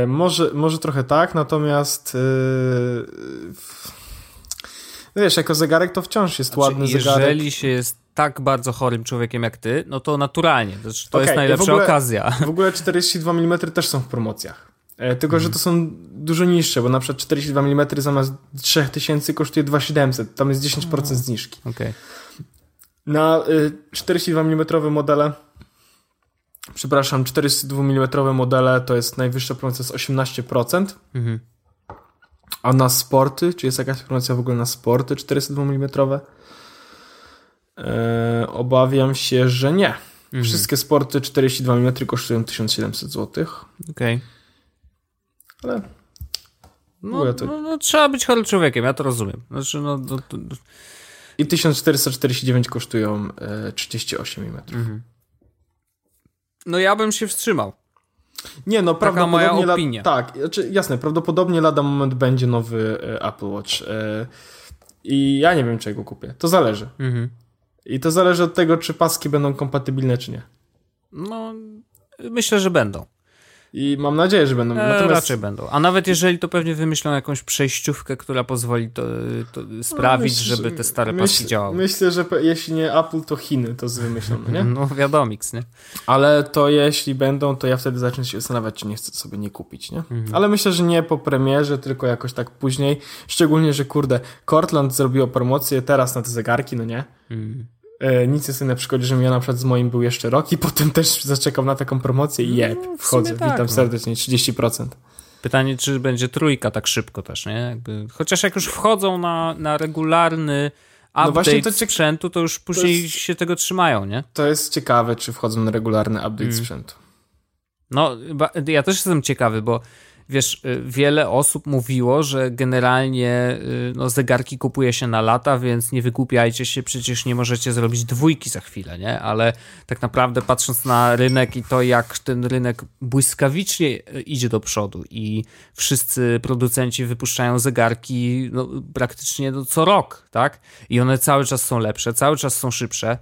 e, może, może trochę tak, natomiast e, w- no wiesz, jako zegarek to wciąż jest ładny Znaczy, zegarek. jeżeli się jest tak bardzo chorym człowiekiem jak ty, no to naturalnie. To, znaczy, to Okej, jest w najlepsza ogóle- okazja. W ogóle 42 mm też są w promocjach. E, tylko, że to są dużo niższe, bo na przykład 42 mm zamiast 3000 kosztuje 2700. Tam jest 10% zniżki. Okej. Na y, 42 mm modele, przepraszam, 42 mm modele to jest najwyższa promocja z 18%. Mhm. A na sporty, czy jest jakaś promocja w ogóle na sporty 402 mm? E, obawiam się, że nie. Wszystkie sporty 42 mm kosztują 1700 zł, Okej. Ale No, to- no, no, trzeba być chorym człowiekiem, ja to rozumiem. Znaczy, no, to, to, i 1449 kosztują e, 38 mm. no ja bym się wstrzymał. Nie, no Taka moja prawdopodobnie... la- opinia. Tak, znaczy, jasne, prawdopodobnie lada moment będzie nowy e, Apple Watch e, i ja nie wiem, czego kupię. To zależy. Mhm. I to zależy od tego, czy paski będą kompatybilne, czy nie. No, myślę, że będą. I mam nadzieję, że będą. E, Natomiast Raczej będą. A nawet jeżeli to pewnie wymyślą jakąś przejściówkę, która pozwoli to, to sprawić, myślę, żeby że- te stare myśl- paski działały. Myślę, że jeśli nie Apple, to Chiny to wymyślą, no nie? [LAUGHS] No wiadomiks, nie? Ale to jeśli będą, to ja wtedy zacznę się zastanawiać, czy nie chcę sobie nie kupić, nie? Ale myślę, że nie po premierze, tylko jakoś tak później. Szczególnie, że kurde, Cortland zrobiło promocję teraz na te zegarki, no nie? Mm. E, nic jest na przykład, że ja na przykład z moim był jeszcze rok i potem też zaczekał na taką promocję i jeb, no, wchodzę, tak, witam no. serdecznie, 30%. Pytanie, czy będzie trójka tak szybko też, nie? Jakby, chociaż jak już wchodzą na, na regularny no update no to sprzętu, to już później to jest, się tego trzymają, nie? To jest ciekawe, czy wchodzą na regularny update mm. sprzętu. No, ja też jestem ciekawy, bo wiesz, y, wiele osób mówiło, że generalnie y, no, zegarki kupuje się na lata, więc nie wygłupiajcie się, przecież nie możecie zrobić dwójki za chwilę, nie? Ale tak naprawdę patrząc na rynek i to, jak ten rynek błyskawicznie y, idzie do przodu i wszyscy producenci wypuszczają zegarki no, praktycznie no, co rok, tak? I one cały czas są lepsze, cały czas są szybsze,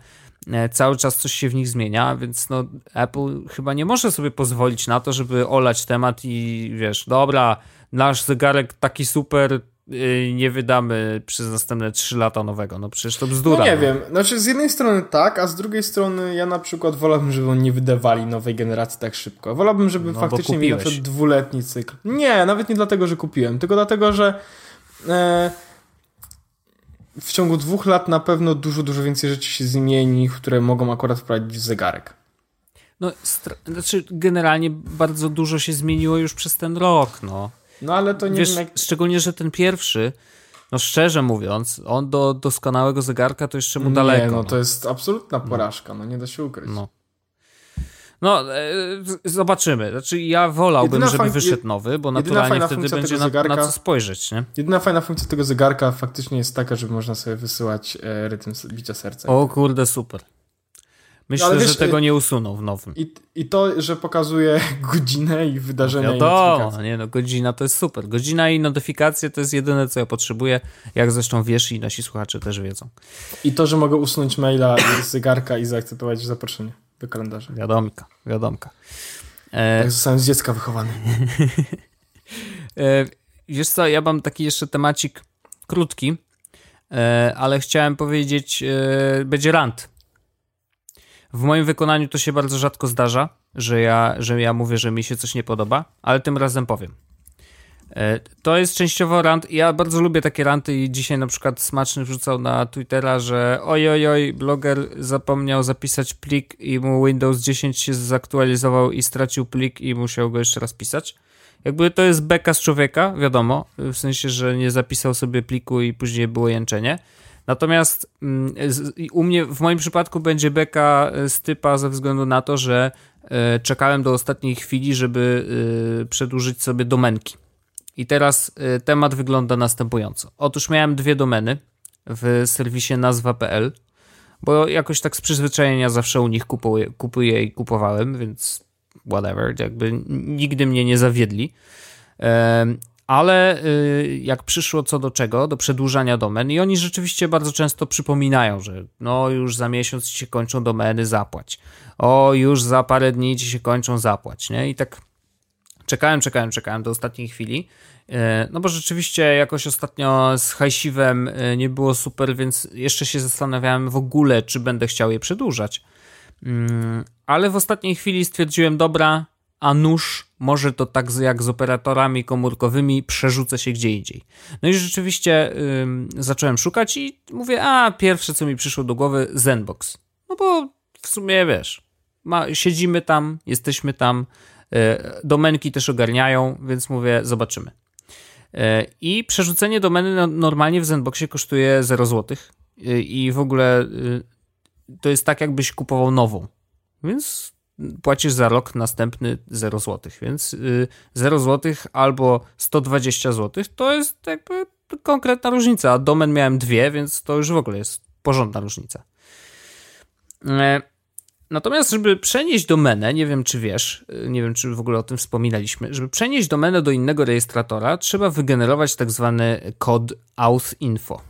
cały czas coś się w nich zmienia, więc no Apple chyba nie może sobie pozwolić na to, żeby olać temat i wiesz, dobra, nasz zegarek taki super, y, nie wydamy przez następne 3 lata nowego. No przecież to bzdura. No nie no. wiem. Znaczy z jednej strony tak, a z drugiej strony ja na przykład wolałbym, żeby oni nie wydawali nowej generacji tak szybko. Wolałbym, żeby no, faktycznie mieli na przykład dwuletni cykl. Nie, nawet nie dlatego, że kupiłem, tylko dlatego, że e, w ciągu dwóch lat na pewno dużo, dużo więcej rzeczy się zmieni, które mogą akurat wprowadzić w zegarek. No, znaczy generalnie bardzo dużo się zmieniło już przez ten rok, no. No ale to nie Wiesz, jak... Szczególnie, że ten pierwszy, no szczerze mówiąc, on do doskonałego zegarka to jeszcze mu nie, daleko. no, no to jest absolutna porażka, no nie da się ukryć. No. No, e, zobaczymy. Znaczy, ja wolałbym, żeby wyszedł nowy, bo naturalnie wtedy będzie na, zegarka, na, co spojrzeć, nie? Jedyna fajna funkcja tego zegarka faktycznie jest taka, że można sobie wysyłać e, rytm bicia serca. O kurde, super. Myślę, no, wiesz, że tego nie usuną w nowym. I, I to, że pokazuje [LAUGHS] godzinę i wydarzenia no, wiadomo, nie no, godzina to jest super. Godzina i notyfikacje to jest jedyne, co ja potrzebuję, jak zresztą wiesz i nasi słuchacze też wiedzą. I to, że mogę usunąć maila z zegarka i zaakceptować zaproszenie do kalendarza. Wiadomka, wiadomka. E... Jak zostałem z dziecka wychowany. [LAUGHS] e, wiesz co, ja mam taki jeszcze temacik krótki, e, ale chciałem powiedzieć, e, będzie rant. W moim wykonaniu to się bardzo rzadko zdarza, że ja, że ja mówię, że mi się coś nie podoba, ale tym razem powiem. E, to jest częściowo rant. Ja bardzo lubię takie ranty i dzisiaj na przykład Smaczny wrzucał na Twittera, że oj, oj, bloger zapomniał zapisać plik i mu Windows 10 się zaktualizował i stracił plik i musiał go jeszcze raz pisać. Jakby to jest beka z człowieka, wiadomo, w sensie, że nie zapisał sobie pliku i później było jęczenie. Natomiast mm, u mnie, w moim przypadku będzie beka z typa ze względu na to, że e, czekałem do ostatniej chwili, żeby e, przedłużyć sobie domenki. I teraz y, temat wygląda następująco. Otóż miałem dwie domeny w serwisie nazwa.pl, bo jakoś tak z przyzwyczajenia zawsze u nich kupuję, kupuję i kupowałem, więc whatever, jakby nigdy mnie nie zawiedli. Ale y, jak przyszło co do czego, do przedłużania domen, i oni rzeczywiście bardzo często przypominają, że no już za miesiąc ci się kończą domeny, zapłać. O, już za parę dni ci się kończą, zapłać, nie? I tak czekałem, czekałem, czekałem do ostatniej chwili. E, no bo rzeczywiście jakoś ostatnio z hajsiwem e, nie było super, więc jeszcze się zastanawiałem w ogóle, czy będę chciał je przedłużać. Mm, ale w ostatniej chwili stwierdziłem, dobra, a nóż może to tak jak z operatorami komórkowymi przerzucę się gdzie indziej. No i rzeczywiście zacząłem szukać i mówię, a pierwsze co mi przyszło do głowy Zenbox. No bo w sumie wiesz, ma, siedzimy tam, jesteśmy tam, domenki też ogarniają, więc mówię, zobaczymy. E, I przerzucenie domeny normalnie w Zenboxie kosztuje 0 zł. E, I w ogóle to jest tak, jakbyś kupował nową. Więc płacisz za rok następny 0 zł. Więc 0 zł albo 120 zł to jest jakby konkretna różnica. A domen miałem dwie, więc to już w ogóle jest porządna różnica. Natomiast, żeby przenieść domenę, nie wiem czy wiesz, nie wiem czy w ogóle o tym wspominaliśmy, żeby przenieść domenę do innego rejestratora, trzeba wygenerować tak zwany kod authinfo.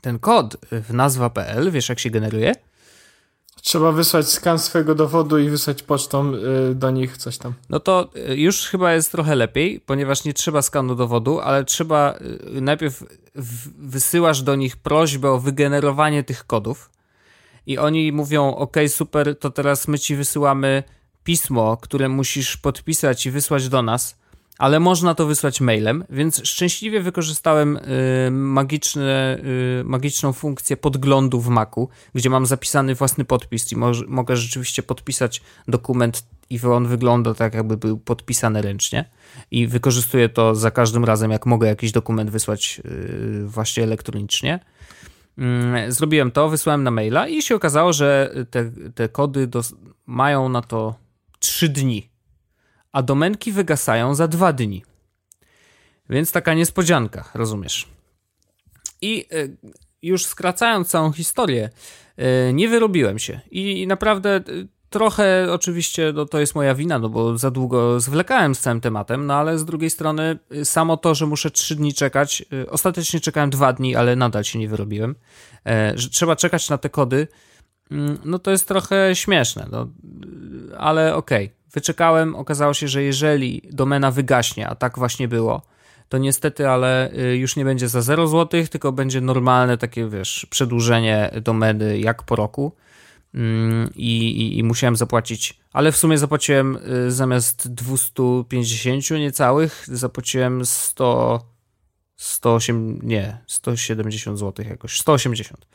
Ten kod w nazwa.pl, wiesz jak się generuje? Trzeba wysłać skan swojego dowodu i wysłać pocztą y, do nich coś tam. No to y, już chyba jest trochę lepiej, ponieważ nie trzeba skanu dowodu, ale trzeba y, najpierw wysyłasz do nich prośbę o wygenerowanie tych kodów i oni mówią: OK, super, to teraz my ci wysyłamy pismo, które musisz podpisać i wysłać do nas, ale można to wysłać mailem, więc szczęśliwie wykorzystałem y, magiczne, y, magiczną funkcję podglądu w Macu, gdzie mam zapisany własny podpis i mogę rzeczywiście podpisać dokument i on wygląda tak, jakby był podpisany ręcznie i wykorzystuję to za każdym razem, jak mogę jakiś dokument wysłać y, właśnie elektronicznie. Mm, zrobiłem to, wysłałem na maila i się okazało, że te, te kody mają na to 3 dni a domenki wygasają za dwa dni. Więc taka niespodzianka, rozumiesz. I e, już skracając całą historię, e, nie wyrobiłem się. I naprawdę e, trochę oczywiście no, to jest moja wina, no bo za długo zwlekałem z całym tematem, no ale z drugiej strony samo to, że muszę trzy dni czekać, ostatecznie czekałem dwa dni, ale nadal się nie wyrobiłem, że trzeba czekać na te kody, mm, no to jest trochę śmieszne, no, ale okej. Okay. Wyczekałem, okazało się, że jeżeli domena wygaśnie, a tak właśnie było, to niestety, ale y, już nie będzie za 0 zł, tylko będzie normalne takie, wiesz, przedłużenie domeny jak po roku. Mm, I, i, i, musiałem zapłacić, ale w sumie zapłaciłem y, zamiast 250 niecałych, zapłaciłem 100, 108, nie, 170 zł jakoś, 180.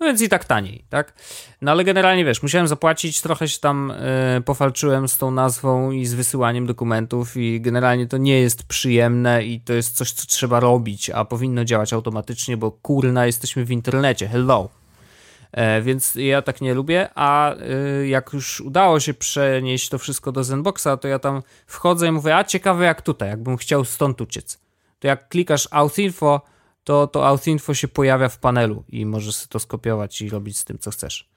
No więc i tak taniej, tak? No ale generalnie wiesz, musiałem zapłacić, trochę się tam y, pofalczyłem z tą nazwą i z wysyłaniem dokumentów i generalnie to nie jest przyjemne i to jest coś, co trzeba robić, a powinno działać automatycznie, bo kurna, jesteśmy w internecie, hello. E, więc ja tak nie lubię, a y, jak już udało się przenieść to wszystko do Zenboxa, to ja tam wchodzę i mówię, a ciekawe jak tutaj, jakbym chciał stąd uciec. To jak klikasz Auth-Info, to, to Auth-Info się pojawia w panelu i możesz to skopiować i robić z tym, co chcesz.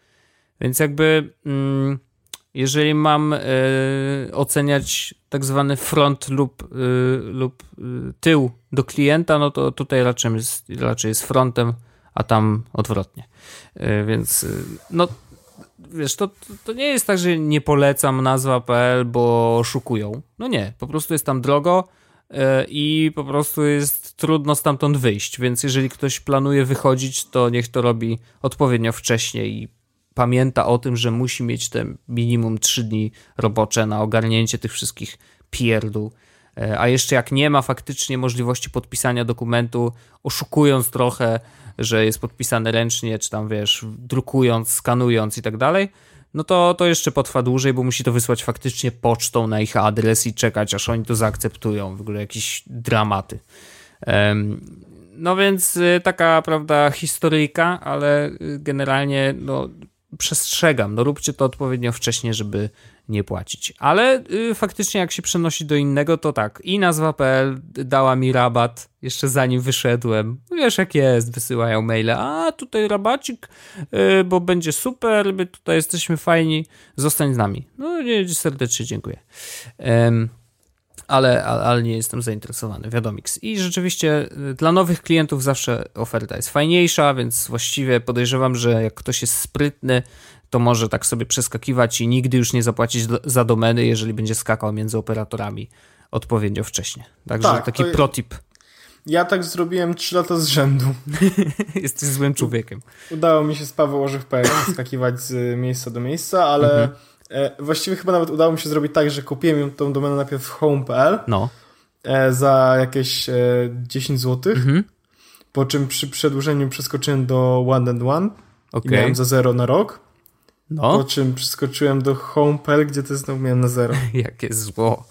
Więc jakby mm, jeżeli mam y, oceniać tak zwany front lub, y, lub y, tył do klienta, no to tutaj raczej jest, raczej jest frontem, a tam odwrotnie. Więc no wiesz, to, to nie jest tak, że nie polecam nazwa.pl, bo oszukują. No nie, po prostu jest tam drogo, E, i po prostu jest trudno stamtąd wyjść, więc jeżeli ktoś planuje wychodzić, to niech to robi odpowiednio wcześnie i pamięta o tym, że musi mieć te minimum 3 dni robocze na ogarnięcie tych wszystkich pierdół. E, a jeszcze jak nie ma faktycznie możliwości podpisania dokumentu, oszukując trochę, że jest podpisany ręcznie, czy tam wiesz, drukując, skanując i tak dalej, no to, to jeszcze potrwa dłużej, bo musi to wysłać faktycznie pocztą na ich adres i czekać, aż oni to zaakceptują. W ogóle jakieś dramaty. No więc y, taka, prawda, historyjka, ale y, generalnie no, przestrzegam, no róbcie to odpowiednio wcześnie, żeby nie płacić. Ale y, faktycznie jak się przenosi do innego, to tak, i nazwa.pl dała mi rabat jeszcze zanim wyszedłem. Wiesz jak jest, wysyłają maile, a tutaj rabacik, y, bo będzie super, my tutaj jesteśmy fajni, zostań z nami. No nie, serdecznie dziękuję. Ale, ale nie jestem zainteresowany, wiadomix. I rzeczywiście y, dla nowych klientów zawsze oferta jest fajniejsza, więc właściwie podejrzewam, że jak ktoś jest sprytny, to może tak sobie przeskakiwać i nigdy już nie zapłacić za domeny, jeżeli będzie skakał między operatorami odpowiednio wcześnie. Także tak, taki protip. Ja tak zrobiłem 3 lata z rzędu. [LAUGHS] Jesteś złym człowiekiem. Udało mi się z Paweł Orzech.pl [LAUGHS] skakiwać z miejsca do miejsca, ale mhm. E, właściwie chyba nawet udało mi się zrobić tak, że kupiłem tą domenę najpierw w home.pl no. E, za jakieś 10 zł, mhm. po czym przy przedłużeniu przeskoczyłem do One and One okay. i miałem za 0 na rok. No. Po czym przeskoczyłem do home.pl, gdzie to znowu miałem na 0. [LAUGHS] Jakie zło.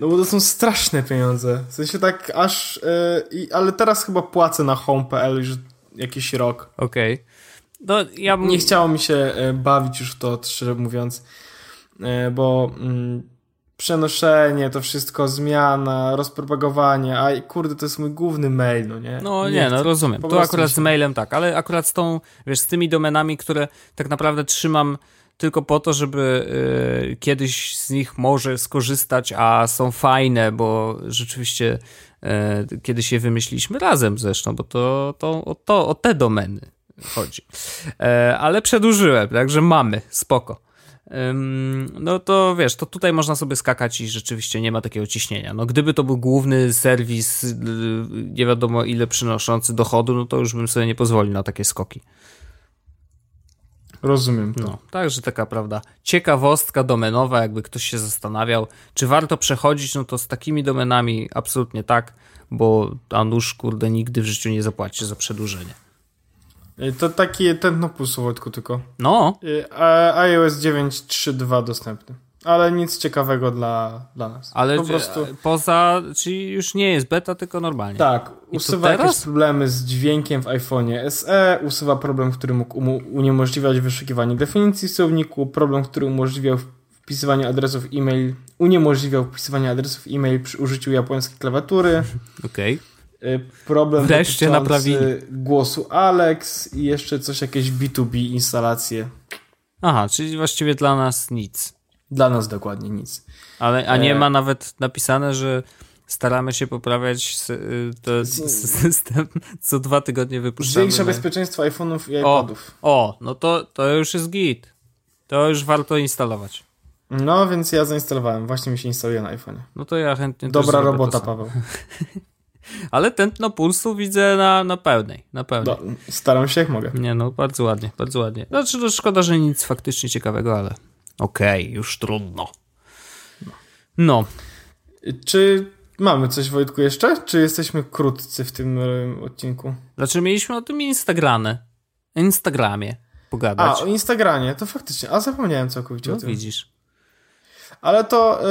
No bo to są straszne pieniądze. W sensie tak aż... Yy, ale teraz chyba płacę na home.pl już jakiś rok. Okej. Okay. No, ja Nie chciało mi się e, bawić już w to, szczerze mówiąc, e, bo mm, przenoszenie, to wszystko, zmiana, rozpropagowanie, a kurde, to jest mój główny mail, no nie? No nie, nie no rozumiem. Tu akurat się... z mailem tak, ale akurat z tą, wiesz, z tymi domenami, które tak naprawdę trzymam tylko po to, żeby y, kiedyś z nich może skorzystać, a są fajne, bo rzeczywiście y, kiedyś je wymyśliliśmy razem zresztą, bo to, to, o, to o te domeny chodzi. E, ale przedłużyłem, także mamy, spoko. No to wiesz, to tutaj można sobie skakać i rzeczywiście nie ma takiego ciśnienia. No gdyby to był główny serwis, y, nie wiadomo ile przynoszący dochodu, no to już bym sobie nie pozwolił na takie skoki. Rozumiem to. No, także taka prawda. Ciekawostka domenowa, jakby ktoś się zastanawiał, czy warto przechodzić, no to z takimi domenami absolutnie tak, bo Anusz, kurde, nigdy w życiu nie zapłaci za przedłużenie. Y, To taki tętno pulsu, Wojtku, tylko. No, a- iOS 9.3.2 dostępny. Ale nic ciekawego dla, dla nas. ale po prostu... poza, czyli już nie jest beta, tylko normalnie. Tak, I usuwa jakieś problemy z dźwiękiem w iPhone'ie SE, usuwa problem, który mógł uniemożliwiać wyszukiwanie definicji słowniku, problem, który umożliwiał wpisywanie adresów e-mail, uniemożliwiał wpisywanie adresów e-mail przy użyciu japońskiej klawiatury, [LAUGHS] Okej. y, problem Wreszcie naprawili. głosu Alex i jeszcze coś, jakieś B2B instalacje. Aha, czyli właściwie dla nas nic. Dla nas dokładnie nic. Ale, a nie E. ma nawet napisane, że staramy się poprawiać y, s- system, co dwa tygodnie wypuszczamy. Zwiększa na- bezpieczeństwo iPhone'ów i O, iPodów. o, no to, to już jest git. To już warto instalować. No, więc ja zainstalowałem. Właśnie mi się instaluje na iPhone'ie. No to ja chętnie Dobra robota. Paweł. [LAUGHS] Ale tętno pulsu widzę na, na pełnej, na pełnej. Do, staram się jak mogę. Nie no, bardzo ładnie, bardzo ładnie. Znaczy, to szkoda, że nic faktycznie ciekawego, ale okej, już trudno. No, Czy mamy coś, Wojtku, jeszcze? Czy jesteśmy krótcy w tym e, odcinku? znaczy mieliśmy o tym Instagramie, Instagramie pogadać. A, o Instagramie, to faktycznie. A zapomniałem całkowicie no o tym. widzisz. Ale to, e,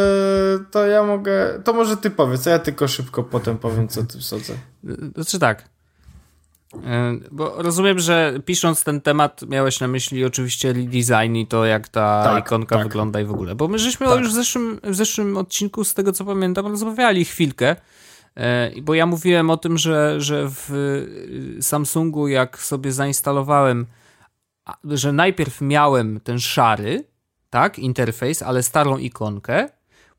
to ja mogę. To może ty powiedz, a ja tylko szybko potem powiem, co ty sądzę. Znaczy tak. E, Bo rozumiem, że pisząc ten temat miałeś na myśli oczywiście design i to jak ta Tak, ikonka tak. wygląda i w ogóle. Bo my żeśmy Tak. już w zeszłym, w zeszłym odcinku, z tego co pamiętam, rozmawiali chwilkę. E, Bo ja mówiłem o tym, że, że w y, Samsungu jak sobie zainstalowałem, że najpierw miałem ten szary, tak, interfejs, ale starą ikonkę.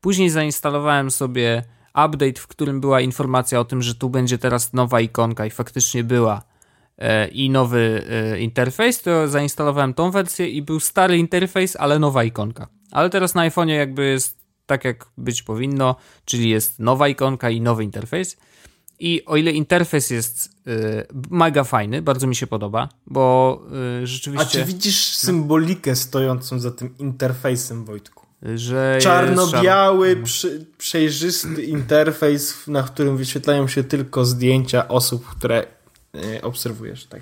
Później zainstalowałem sobie update, w którym była informacja o tym, że tu będzie teraz nowa ikonka i faktycznie była e, i nowy e, interfejs, to zainstalowałem tą wersję i był stary interfejs, ale nowa ikonka. Ale teraz na iPhone'ie jakby jest tak, jak być powinno, czyli jest nowa ikonka i nowy interfejs. I o ile interfejs jest e, mega fajny, bardzo mi się podoba, bo A rzeczywiście, czy widzisz symbolikę stojącą za tym interfejsem, Wojtku? że jest Czarno-biały, przy, przejrzysty interfejs, na którym wyświetlają się tylko zdjęcia osób, które e, obserwujesz. Tak.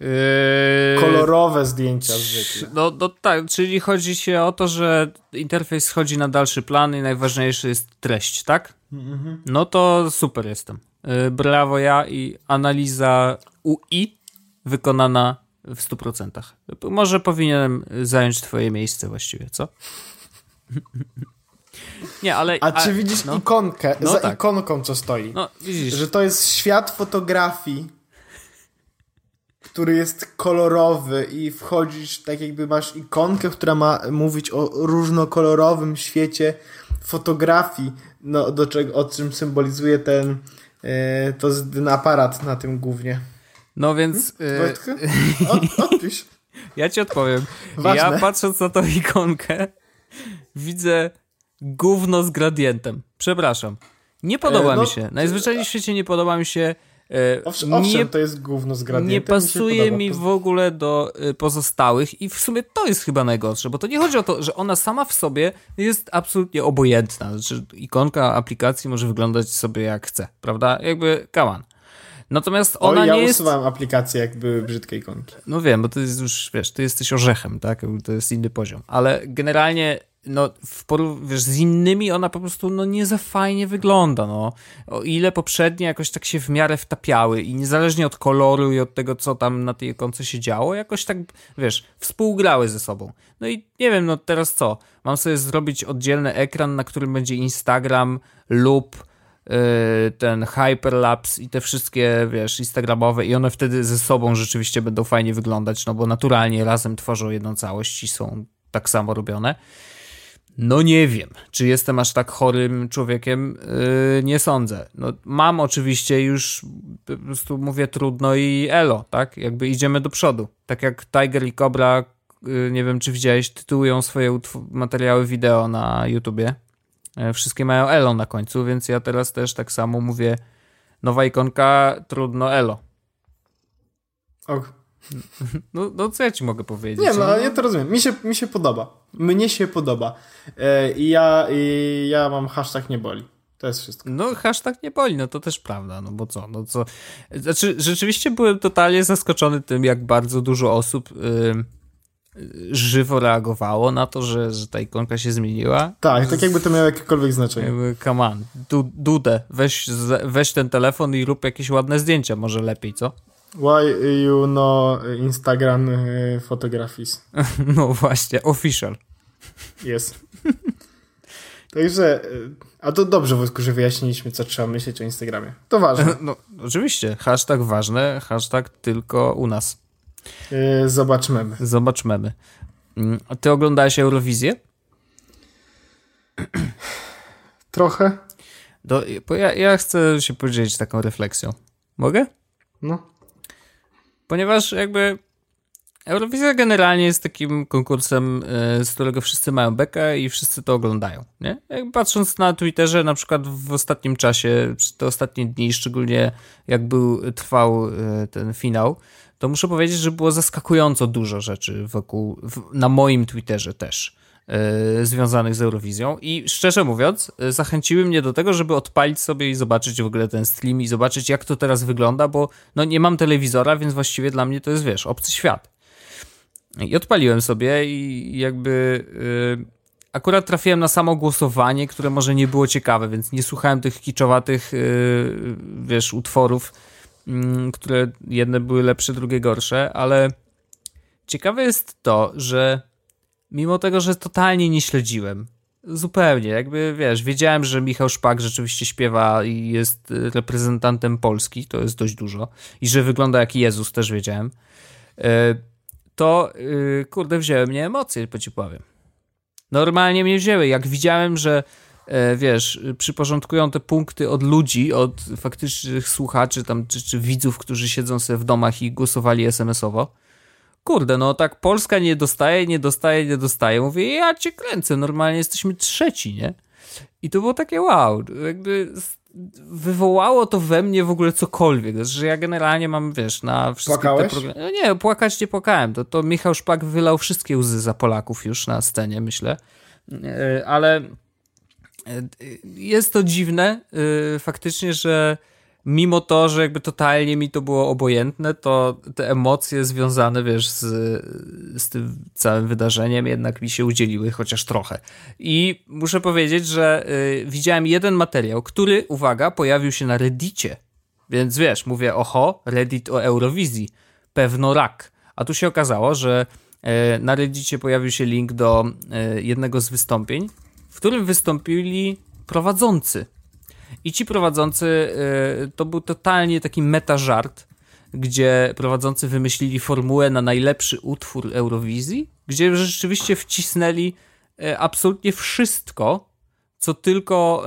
Yy, Kolorowe zdjęcia zwykle. No, no tak, czyli chodzi się o to, że interfejs schodzi na dalszy plan i najważniejszy jest treść, tak? Mhm. No to super jestem. Yy, brawo ja i analiza UI wykonana w 100%. Może powinienem zająć twoje miejsce właściwie, co? [LAUGHS] Nie, ale... A czy widzisz no, ikonkę, No za tak. ikonką co stoi? no widzisz, Że to jest świat fotografii, który jest kolorowy i wchodzisz tak jakby masz ikonkę, która ma mówić o różnokolorowym świecie fotografii, no, do czego, o czym symbolizuje ten, e, to, ten aparat na tym głównie. no więc... yy, Wojtku? [LAUGHS] Od, odpisz. Ja ci odpowiem. Ważne. Ja patrząc na tą ikonkę, widzę gówno z gradientem. Przepraszam. Nie podoba E, no, mi się. Najzwyczajniej w świecie nie podoba mi się. E, Owszem, nie, to jest gówno z gradientem. nie mi pasuje podoba. mi w ogóle do e, pozostałych i w sumie to jest chyba najgorsze, bo to nie chodzi o to, że ona sama w sobie jest absolutnie obojętna. Znaczy, ikonka aplikacji może wyglądać sobie jak chce, prawda? Jakby, come on. Natomiast ona Oj, ja nie jest... usuwałem aplikacje, jak były brzydkie ikonki. No wiem, bo to jest już, wiesz, ty jesteś orzechem, tak? To jest inny poziom. Ale generalnie, no, w porów- wiesz, z innymi ona po prostu, no, nie za fajnie wygląda, no. O ile poprzednie jakoś tak się w miarę wtapiały i niezależnie od koloru i od tego, co tam na tej ikonce się działo, jakoś tak, wiesz, współgrały ze sobą. No i nie wiem, no teraz co? Mam sobie zrobić oddzielny ekran, na którym będzie Instagram lub yy, ten hyperlapse i te wszystkie, wiesz, instagramowe i one wtedy ze sobą rzeczywiście będą fajnie wyglądać, no bo naturalnie razem tworzą jedną całość i są tak samo robione. No nie wiem, czy jestem aż tak chorym człowiekiem, yy, nie sądzę. No, mam oczywiście już, po prostu mówię trudno i elo, tak? Jakby idziemy do przodu. Tak jak Tiger i Cobra, yy, nie wiem czy widziałeś, tytułują swoje materiały wideo na YouTubie. E, Wszystkie mają elo na końcu, więc ja teraz też tak samo mówię nowa ikonka, trudno elo. Och. No, no co ja ci mogę powiedzieć? Nie, no ja to rozumiem. Mi się, mi się podoba. Mnie się podoba. E, I ja, i ja mam hashtag nie boli. To jest wszystko. No, hashtag nie boli, no to też prawda, no bo co, no co. Znaczy, rzeczywiście byłem totalnie zaskoczony tym, jak bardzo dużo osób yy, żywo reagowało na to, że, że ta ikonka się zmieniła. Tak, tak jakby to miało jakiekolwiek znaczenie. Jakby, come on, du, dudę, weź, weź ten telefon i rób jakieś ładne zdjęcia, może lepiej, co? Why you know Instagram y, photographies? [LAUGHS] no właśnie, official. Jest. [LAUGHS] Także, y, a to dobrze, Wojtku, że wyjaśniliśmy, co trzeba myśleć o Instagramie. To ważne. [LAUGHS] No, oczywiście, hashtag ważne, hashtag tylko u nas. Yy, zobaczmy. Zobaczmy. Mm, a ty oglądałeś Eurowizję? [CLEARS THROAT] Trochę. Do, ja, ja chcę się podzielić taką refleksją. Mogę? No. Ponieważ jakby Eurowizja generalnie jest takim konkursem, e, z którego wszyscy mają bekę i wszyscy to oglądają, nie? Jak patrząc na Twitterze, na przykład w ostatnim czasie, te ostatnie dni, szczególnie jak był, trwał e, ten finał, to muszę powiedzieć, że było zaskakująco dużo rzeczy wokół, na moim Twitterze też, związanych z Eurowizją i szczerze mówiąc, zachęciły mnie do tego, żeby odpalić sobie i zobaczyć w ogóle ten stream i zobaczyć jak to teraz wygląda, bo no nie mam telewizora, więc właściwie dla mnie to jest, wiesz, obcy świat. I odpaliłem sobie i jakby yy, akurat trafiłem na samo głosowanie, które może nie było ciekawe, więc nie słuchałem tych kiczowatych, wiesz, utworów, yy, które jedne były lepsze, drugie gorsze, ale ciekawe jest to, że mimo tego, że totalnie nie śledziłem, zupełnie, jakby wiesz, wiedziałem, że Michał Szpak rzeczywiście śpiewa i jest reprezentantem Polski, to jest dość dużo, i że wygląda jak Jezus, też wiedziałem. Yy, to yy, kurde, wzięły mnie emocje, po ci powiem. Normalnie mnie wzięły. Jak widziałem, że e, wiesz, przyporządkują te punkty od ludzi, od faktycznych słuchaczy tam, czy, czy widzów, którzy siedzą sobie w domach i głosowali SMS-owo. Kurde, no tak Polska nie dostaje, nie dostaje, nie dostaje. Mówię, ja cię kręcę, normalnie jesteśmy trzeci, nie? I to było takie wow, jakby wywołało to we mnie w ogóle cokolwiek, że ja generalnie mam, wiesz, na wszystkie Płakałeś? te programy... No nie, płakać nie płakałem, to, to Michał Szpak wylał wszystkie łzy za Polaków już na scenie, myślę, e, ale e, jest to dziwne e, faktycznie, że mimo to, że jakby totalnie mi to było obojętne, to te emocje związane, wiesz, z, z tym całym wydarzeniem jednak mi się udzieliły chociaż trochę. I muszę powiedzieć, że y, widziałem jeden materiał, który, uwaga, pojawił się na Reddicie. Więc wiesz, mówię, oho, Reddit o Eurowizji. Pewno rak. A tu się okazało, że y, na Reddicie pojawił się link do y, jednego z wystąpień, w którym wystąpili prowadzący i ci prowadzący, y, to był totalnie taki meta żart, gdzie prowadzący wymyślili formułę na najlepszy utwór Eurowizji, gdzie rzeczywiście wcisnęli y, absolutnie wszystko, co tylko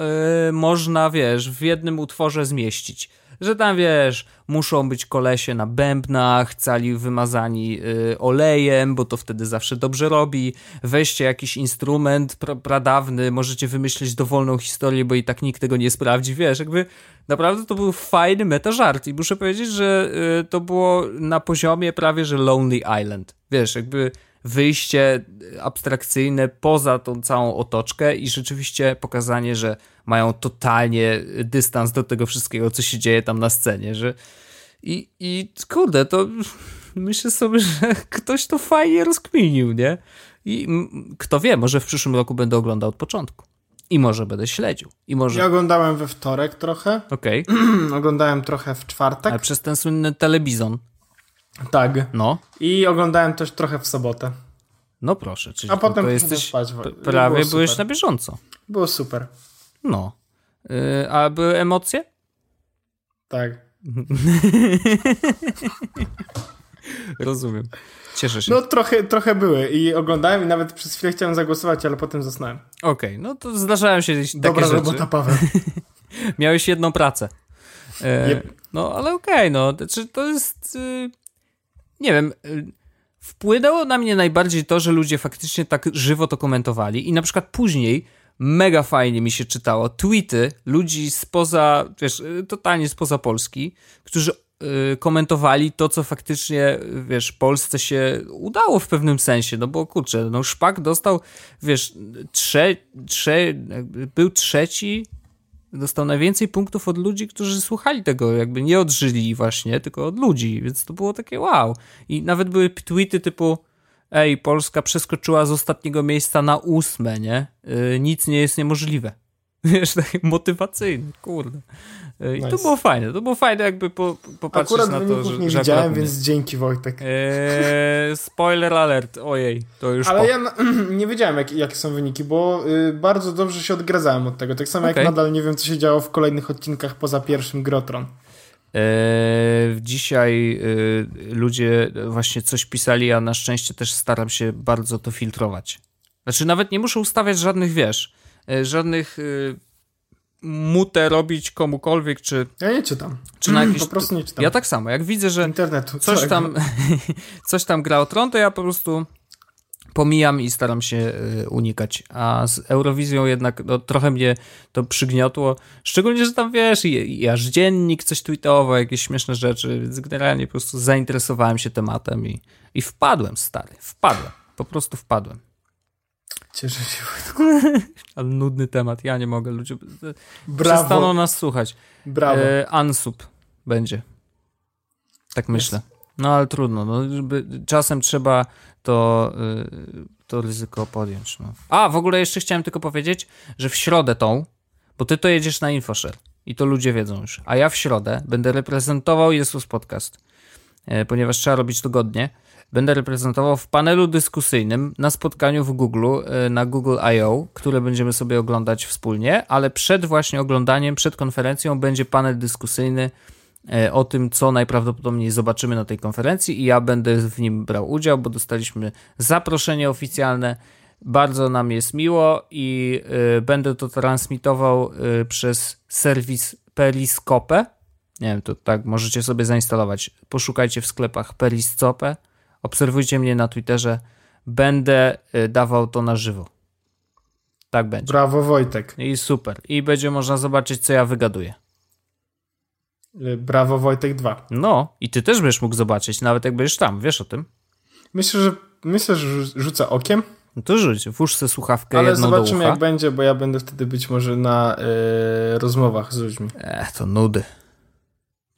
y, można, wiesz, w jednym utworze zmieścić że tam wiesz, muszą być kolesie na bębnach, cali wymazani y, olejem, bo to wtedy zawsze dobrze robi. Weźcie jakiś instrument pra pradawny, możecie wymyślić dowolną historię, bo i tak nikt tego nie sprawdzi. Wiesz, jakby naprawdę to był fajny meta żart i muszę powiedzieć, że y, to było na poziomie prawie, że Lonely Island. Wiesz, jakby wyjście abstrakcyjne poza tą całą otoczkę i rzeczywiście pokazanie, że mają totalnie dystans do tego wszystkiego, co się dzieje tam na scenie, że i, i kurde, to [LAUGHS] myślę sobie, [LAUGHS] że ktoś to fajnie rozkminił, nie? I kto wie, może w przyszłym roku będę oglądał od początku. I może będę śledził. I może... Ja oglądałem we wtorek trochę. Okej. Okay. [CLEARS THROAT] oglądałem trochę w czwartek. Ale przez ten słynny telewizon. Tak. No. I oglądałem też trochę w sobotę. No proszę, czyli A potem to jesteś spać. prawie byłeś na bieżąco. Było super. No. Yy, a były emocje? Tak. [LAUGHS] Rozumiem. Cieszę się. No trochę, trochę były i oglądałem i nawet przez chwilę chciałem zagłosować, ale potem zasnąłem. Okej, okay, no to zdarzają się takie Dobra rzeczy. robota, Paweł. [LAUGHS] Miałeś jedną pracę. E, yep. No, ale okej, okay, no. Czy to jest... Y, nie wiem... Y, wpłynęło na mnie najbardziej to, że ludzie faktycznie tak żywo to komentowali i na przykład później mega fajnie mi się czytało tweety ludzi spoza, wiesz, totalnie spoza Polski, którzy y, komentowali to, co faktycznie, wiesz, Polsce się udało w pewnym sensie, no bo kurczę, no Szpak dostał, wiesz, trze, trze, był trzeci, dostał najwięcej punktów od ludzi, którzy słuchali tego, jakby nie od żyli właśnie, tylko od ludzi, więc to było takie wow. I nawet były tweety typu ej, Polska przeskoczyła z ostatniego miejsca na ósme, nie? Yy, nic nie jest niemożliwe. Wiesz, taki motywacyjny, kurde. I nice. to było fajne, to było fajne jakby po, popatrzeć akurat na to, że... nie że widziałem, więc dzięki Wojtek. Eee, spoiler alert, ojej, to już Ale po. ja [CLEARS THROAT] nie wiedziałem jak, jakie są wyniki, bo y, bardzo dobrze się odgrazałem od tego. Tak samo okay. jak nadal nie wiem, co się działo w kolejnych odcinkach poza pierwszym Grotron. Eee, dzisiaj e, ludzie właśnie coś pisali, a na szczęście też staram się bardzo to filtrować. Znaczy, nawet nie muszę ustawiać żadnych, wiesz, żadnych e, mutę robić komukolwiek, czy... Ja nie czytam. Czy na [CLEARS THROAT] jakieś, po prostu nie czytam. Ja tak samo. Jak widzę, że Internetu, coś, tam, [LAUGHS] coś tam gra o tron, to ja po prostu pomijam i staram się y, unikać. A z Eurowizją jednak no, trochę mnie to przygniotło. Szczególnie, że tam wiesz, i, i aż dziennik coś tweetował, jakieś śmieszne rzeczy, więc generalnie po prostu zainteresowałem się tematem i, i wpadłem, stary. Wpadłem. Po prostu wpadłem. Cieszę się. [LAUGHS] Ale nudny temat, ja nie mogę. Ludzie Brawo. przestaną nas słuchać. Brawo. E, Ansub będzie. Tak myślę. No ale trudno. No, czasem trzeba to, y, to ryzyko podjąć. No. A, w ogóle jeszcze chciałem tylko powiedzieć, że w środę tą, bo ty to jedziesz na InfoShare i to ludzie wiedzą już, a ja w środę będę reprezentował Jesus Podcast, ponieważ trzeba robić to godnie. Będę reprezentował w panelu dyskusyjnym na spotkaniu w Google, e, na Google I.O., które będziemy sobie oglądać wspólnie, ale przed właśnie oglądaniem, przed konferencją będzie panel dyskusyjny E, o tym, co najprawdopodobniej zobaczymy na tej konferencji i ja będę w nim brał udział, bo dostaliśmy zaproszenie oficjalne. Bardzo nam jest miło i będę to transmitował przez serwis Periscope. Nie wiem, to tak możecie sobie zainstalować. Poszukajcie w sklepach Periscope. Obserwujcie mnie na Twitterze. Będę y, dawał to na żywo. Tak będzie. Brawo Wojtek. I super. I będzie można zobaczyć, co ja wygaduję. Y, Brawo Wojtek 2. No, i ty też będziesz mógł zobaczyć, nawet jak będziesz tam, wiesz o tym? Myślę, że myślę, że rzucę okiem. No to rzuć, włóż sobie słuchawkę Ale zobaczymy jak będzie, bo ja będę wtedy być może na yy, rozmowach z ludźmi. Ech, to nudy.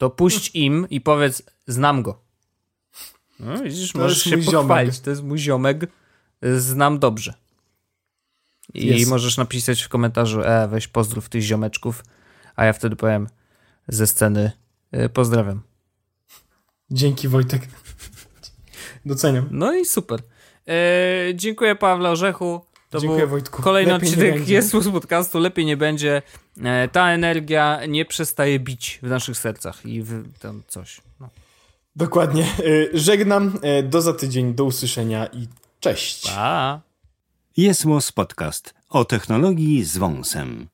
To puść im i powiedz, znam go. No widzisz, to możesz się pochwalić, ziomek. to jest mój ziomek, znam dobrze. I jest. możesz napisać w komentarzu, e, weź pozdrów tych ziomeczków, a ja wtedy powiem, ze sceny. E, pozdrawiam. Dzięki Wojtek. Doceniam. No i super. E, dziękuję Pawle Orzechu. To dziękuję był Wojtku. kolejny Lepiej odcinek jest z podcastu. Lepiej nie będzie. E, ta energia nie przestaje bić w naszych sercach i w tam coś. No. Dokładnie. E, żegnam. E, do za tydzień. Do usłyszenia i cześć. Pa. Jest Podcast o technologii z wąsem.